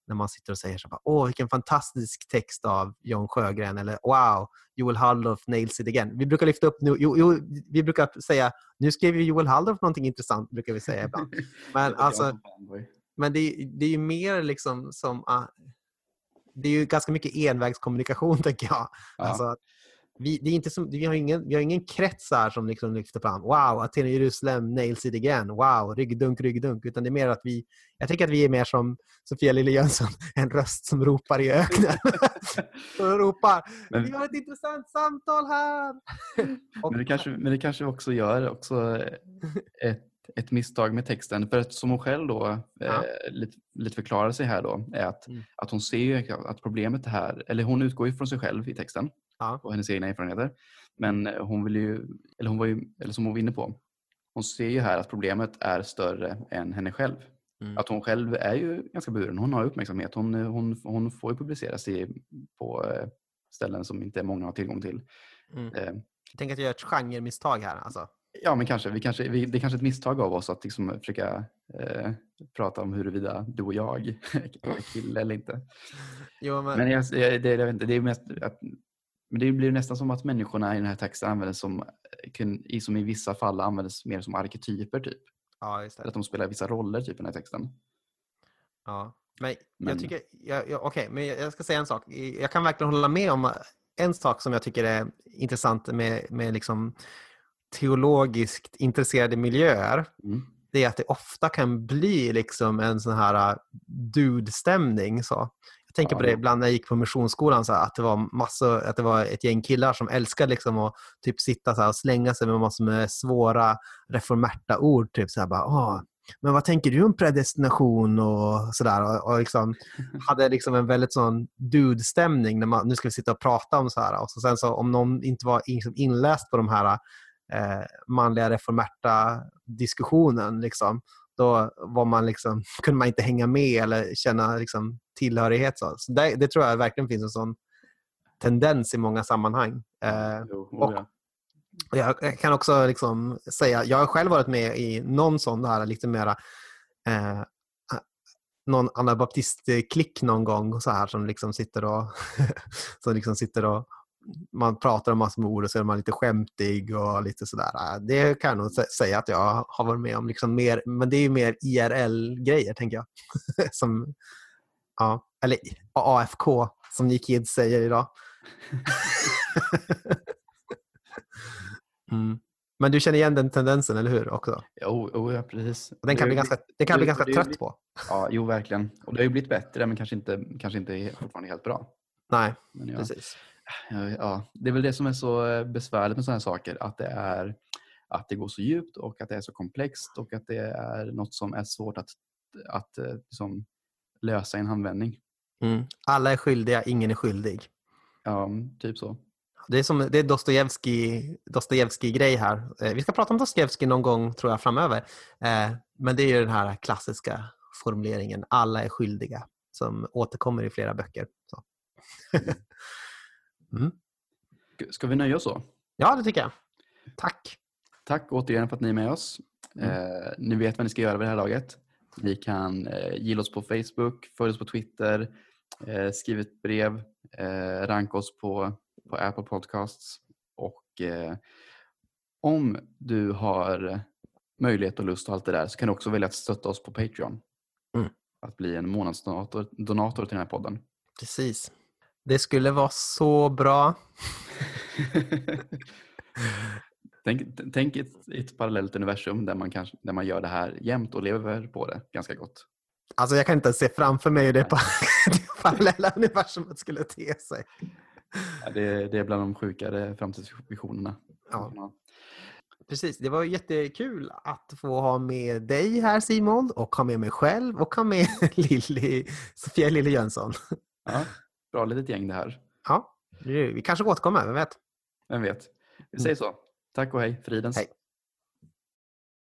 när man sitter och säger så bara, åh vilken fantastisk text av John Sjögren eller wow, Joel Halldorf nails it again. Vi brukar lyfta upp nu, jo, jo, vi brukar säga, nu skrev ju Joel Halldorf någonting intressant, brukar vi säga ibland. Men alltså, men det, är- det är ju mer liksom som, ah, det är ju ganska mycket envägskommunikation tänker jag. Ja. Alltså, vi, det är inte som, vi, har ingen, vi har ingen krets här som liksom lyfter fram wow, Aten och Jerusalem nails it again, wow, ryggdunk, ryggdunk. Utan det är mer att vi, jag tycker att vi är mer som Sofia Lille Jönsson, en röst som ropar i öknen. och ropar, Men- vi har ett intressant samtal här. och, Men det, kanske, men det kanske också gör också ett, ett misstag med texten. För att som hon själv då Ja. eh, lite, lite förklarar sig här då är att, Mm. att hon ser ju att problemet här, eller hon utgår ju från sig själv i texten Ja. och hennes egna erfarenheter. Men eh, hon vill ju, eller hon var ju, eller som hon var inne på, hon ser ju här att problemet är större än henne själv. Mm. Att hon själv är ju ganska buren, hon har uppmärksamhet, hon, hon, hon får ju publiceras i, på eh, ställen som inte många har tillgång till. Mm. Eh, Jag tänker att jag gör ett genremisstag här. Alltså. Ja, men kanske. Vi kanske vi, det är kanske ett misstag av oss att liksom försöka eh, prata om huruvida du och jag är kille eller inte. Jo, men, Men jag, jag, det, jag vet inte, det, är mest att, men det blir nästan som att människorna i den här texten används som, eh, som i vissa fall används mer som arketyper. Typ. ja, just det. Att de spelar vissa roller typ, i den här texten. Ja. Men, Men- jag tycker, jag, jag, okej, men jag, jag ska säga en sak. Jag kan verkligen hålla med om en sak som jag tycker är intressant med, med liksom teologiskt intresserade miljöer. Mm. Det är att det ofta kan bli liksom en sån här uh, dude-stämning. Så. Jag tänker på det ibland när jag gick på missionsskolan, så här, att, det var massor, att det var ett gäng killar som älskade liksom att typ sitta så här och slänga sig med massor med svåra reformerta ord. Typ så här, bara, Åh, men vad tänker du om predestination och sådär. Och, och liksom, hade liksom en väldigt sån dude-stämning. När man, nu ska vi sitta och prata om så här. Och så sen så om någon inte var liksom inläst på de här eh, manliga reformerta diskussionen, liksom, då var man liksom, kunde man inte hänga med eller känna liksom, tillhörighet. Så. Så det, det tror jag verkligen finns en sån tendens i många sammanhang. Eh, Jo, och- ja. och jag kan också liksom säga, jag har själv varit med i någon sån här lite mera eh, någon anabaptistklick någon gång så här som liksom sitter och som liksom sitter och man pratar om massor med ord och så är man lite skämtig och lite sådär. Eh, Det kan jag nog sä- säga att jag har varit med om. Liksom mer, men det är mer IRL-grejer, tänker jag. som, ja, eller AFK, som ni kids säger idag. Mm. Men du känner igen den tendensen, eller hur? också? Jo, jo, ja, precis. Den kan Det- bli ganska, det kan det- bli ganska det trött lite- på. Ja, jo, verkligen. Och det har ju blivit bättre, men kanske inte, kanske inte fortfarande helt bra. Nej, Men ja. precis. Ja, det är väl det som är så eh, besvärligt med sådana här saker. Att det är, att det går så djupt och att det är så komplext och att det är något som är svårt att, att eh, liksom, lösa i en handvändning. Mm. Alla är skyldiga, ingen är skyldig. Ja, typ så. Det är, som, det är Dostojevskij Dostojevskij-grej här. Eh, vi ska prata om Dostojevskij någon gång tror jag framöver. Men det är ju den här klassiska formuleringen, alla är skyldiga, som återkommer i flera böcker. mm. Ska vi nöja oss så? Ja, det tycker jag. Tack. Tack återigen för att ni är med oss. Mm. Eh, ni vet vad ni ska göra vid det här laget. Ni kan eh, gilla oss på Facebook, följa oss på Twitter, eh, skriv ett brev, eh, ranka oss på, på Apple Podcasts och eh, om du har möjlighet och lust och allt det där så kan du också välja att stötta oss på Patreon. Mm. Att bli en månadsdonator donator till den här podden. Precis. Det skulle vara så bra. tänk, tänk ett, ett parallellt universum där man, kanske, där man gör det här jämt och lever på det ganska gott. Alltså jag kan inte se framför mig hur det, det parallella universumet skulle te sig. Ja, det, det, är bland de sjukare framtidsvisionerna. Ja. Precis, det var jättekul att få ha med dig här Simon och ha med mig själv och ha med Lilly, Sofia Lille Jönsson. Ja, bra litet gäng det här. Ja, vi kanske återkommer, vem vet? Vem vet. Vi säger så. Tack och hej, fridens. Hej.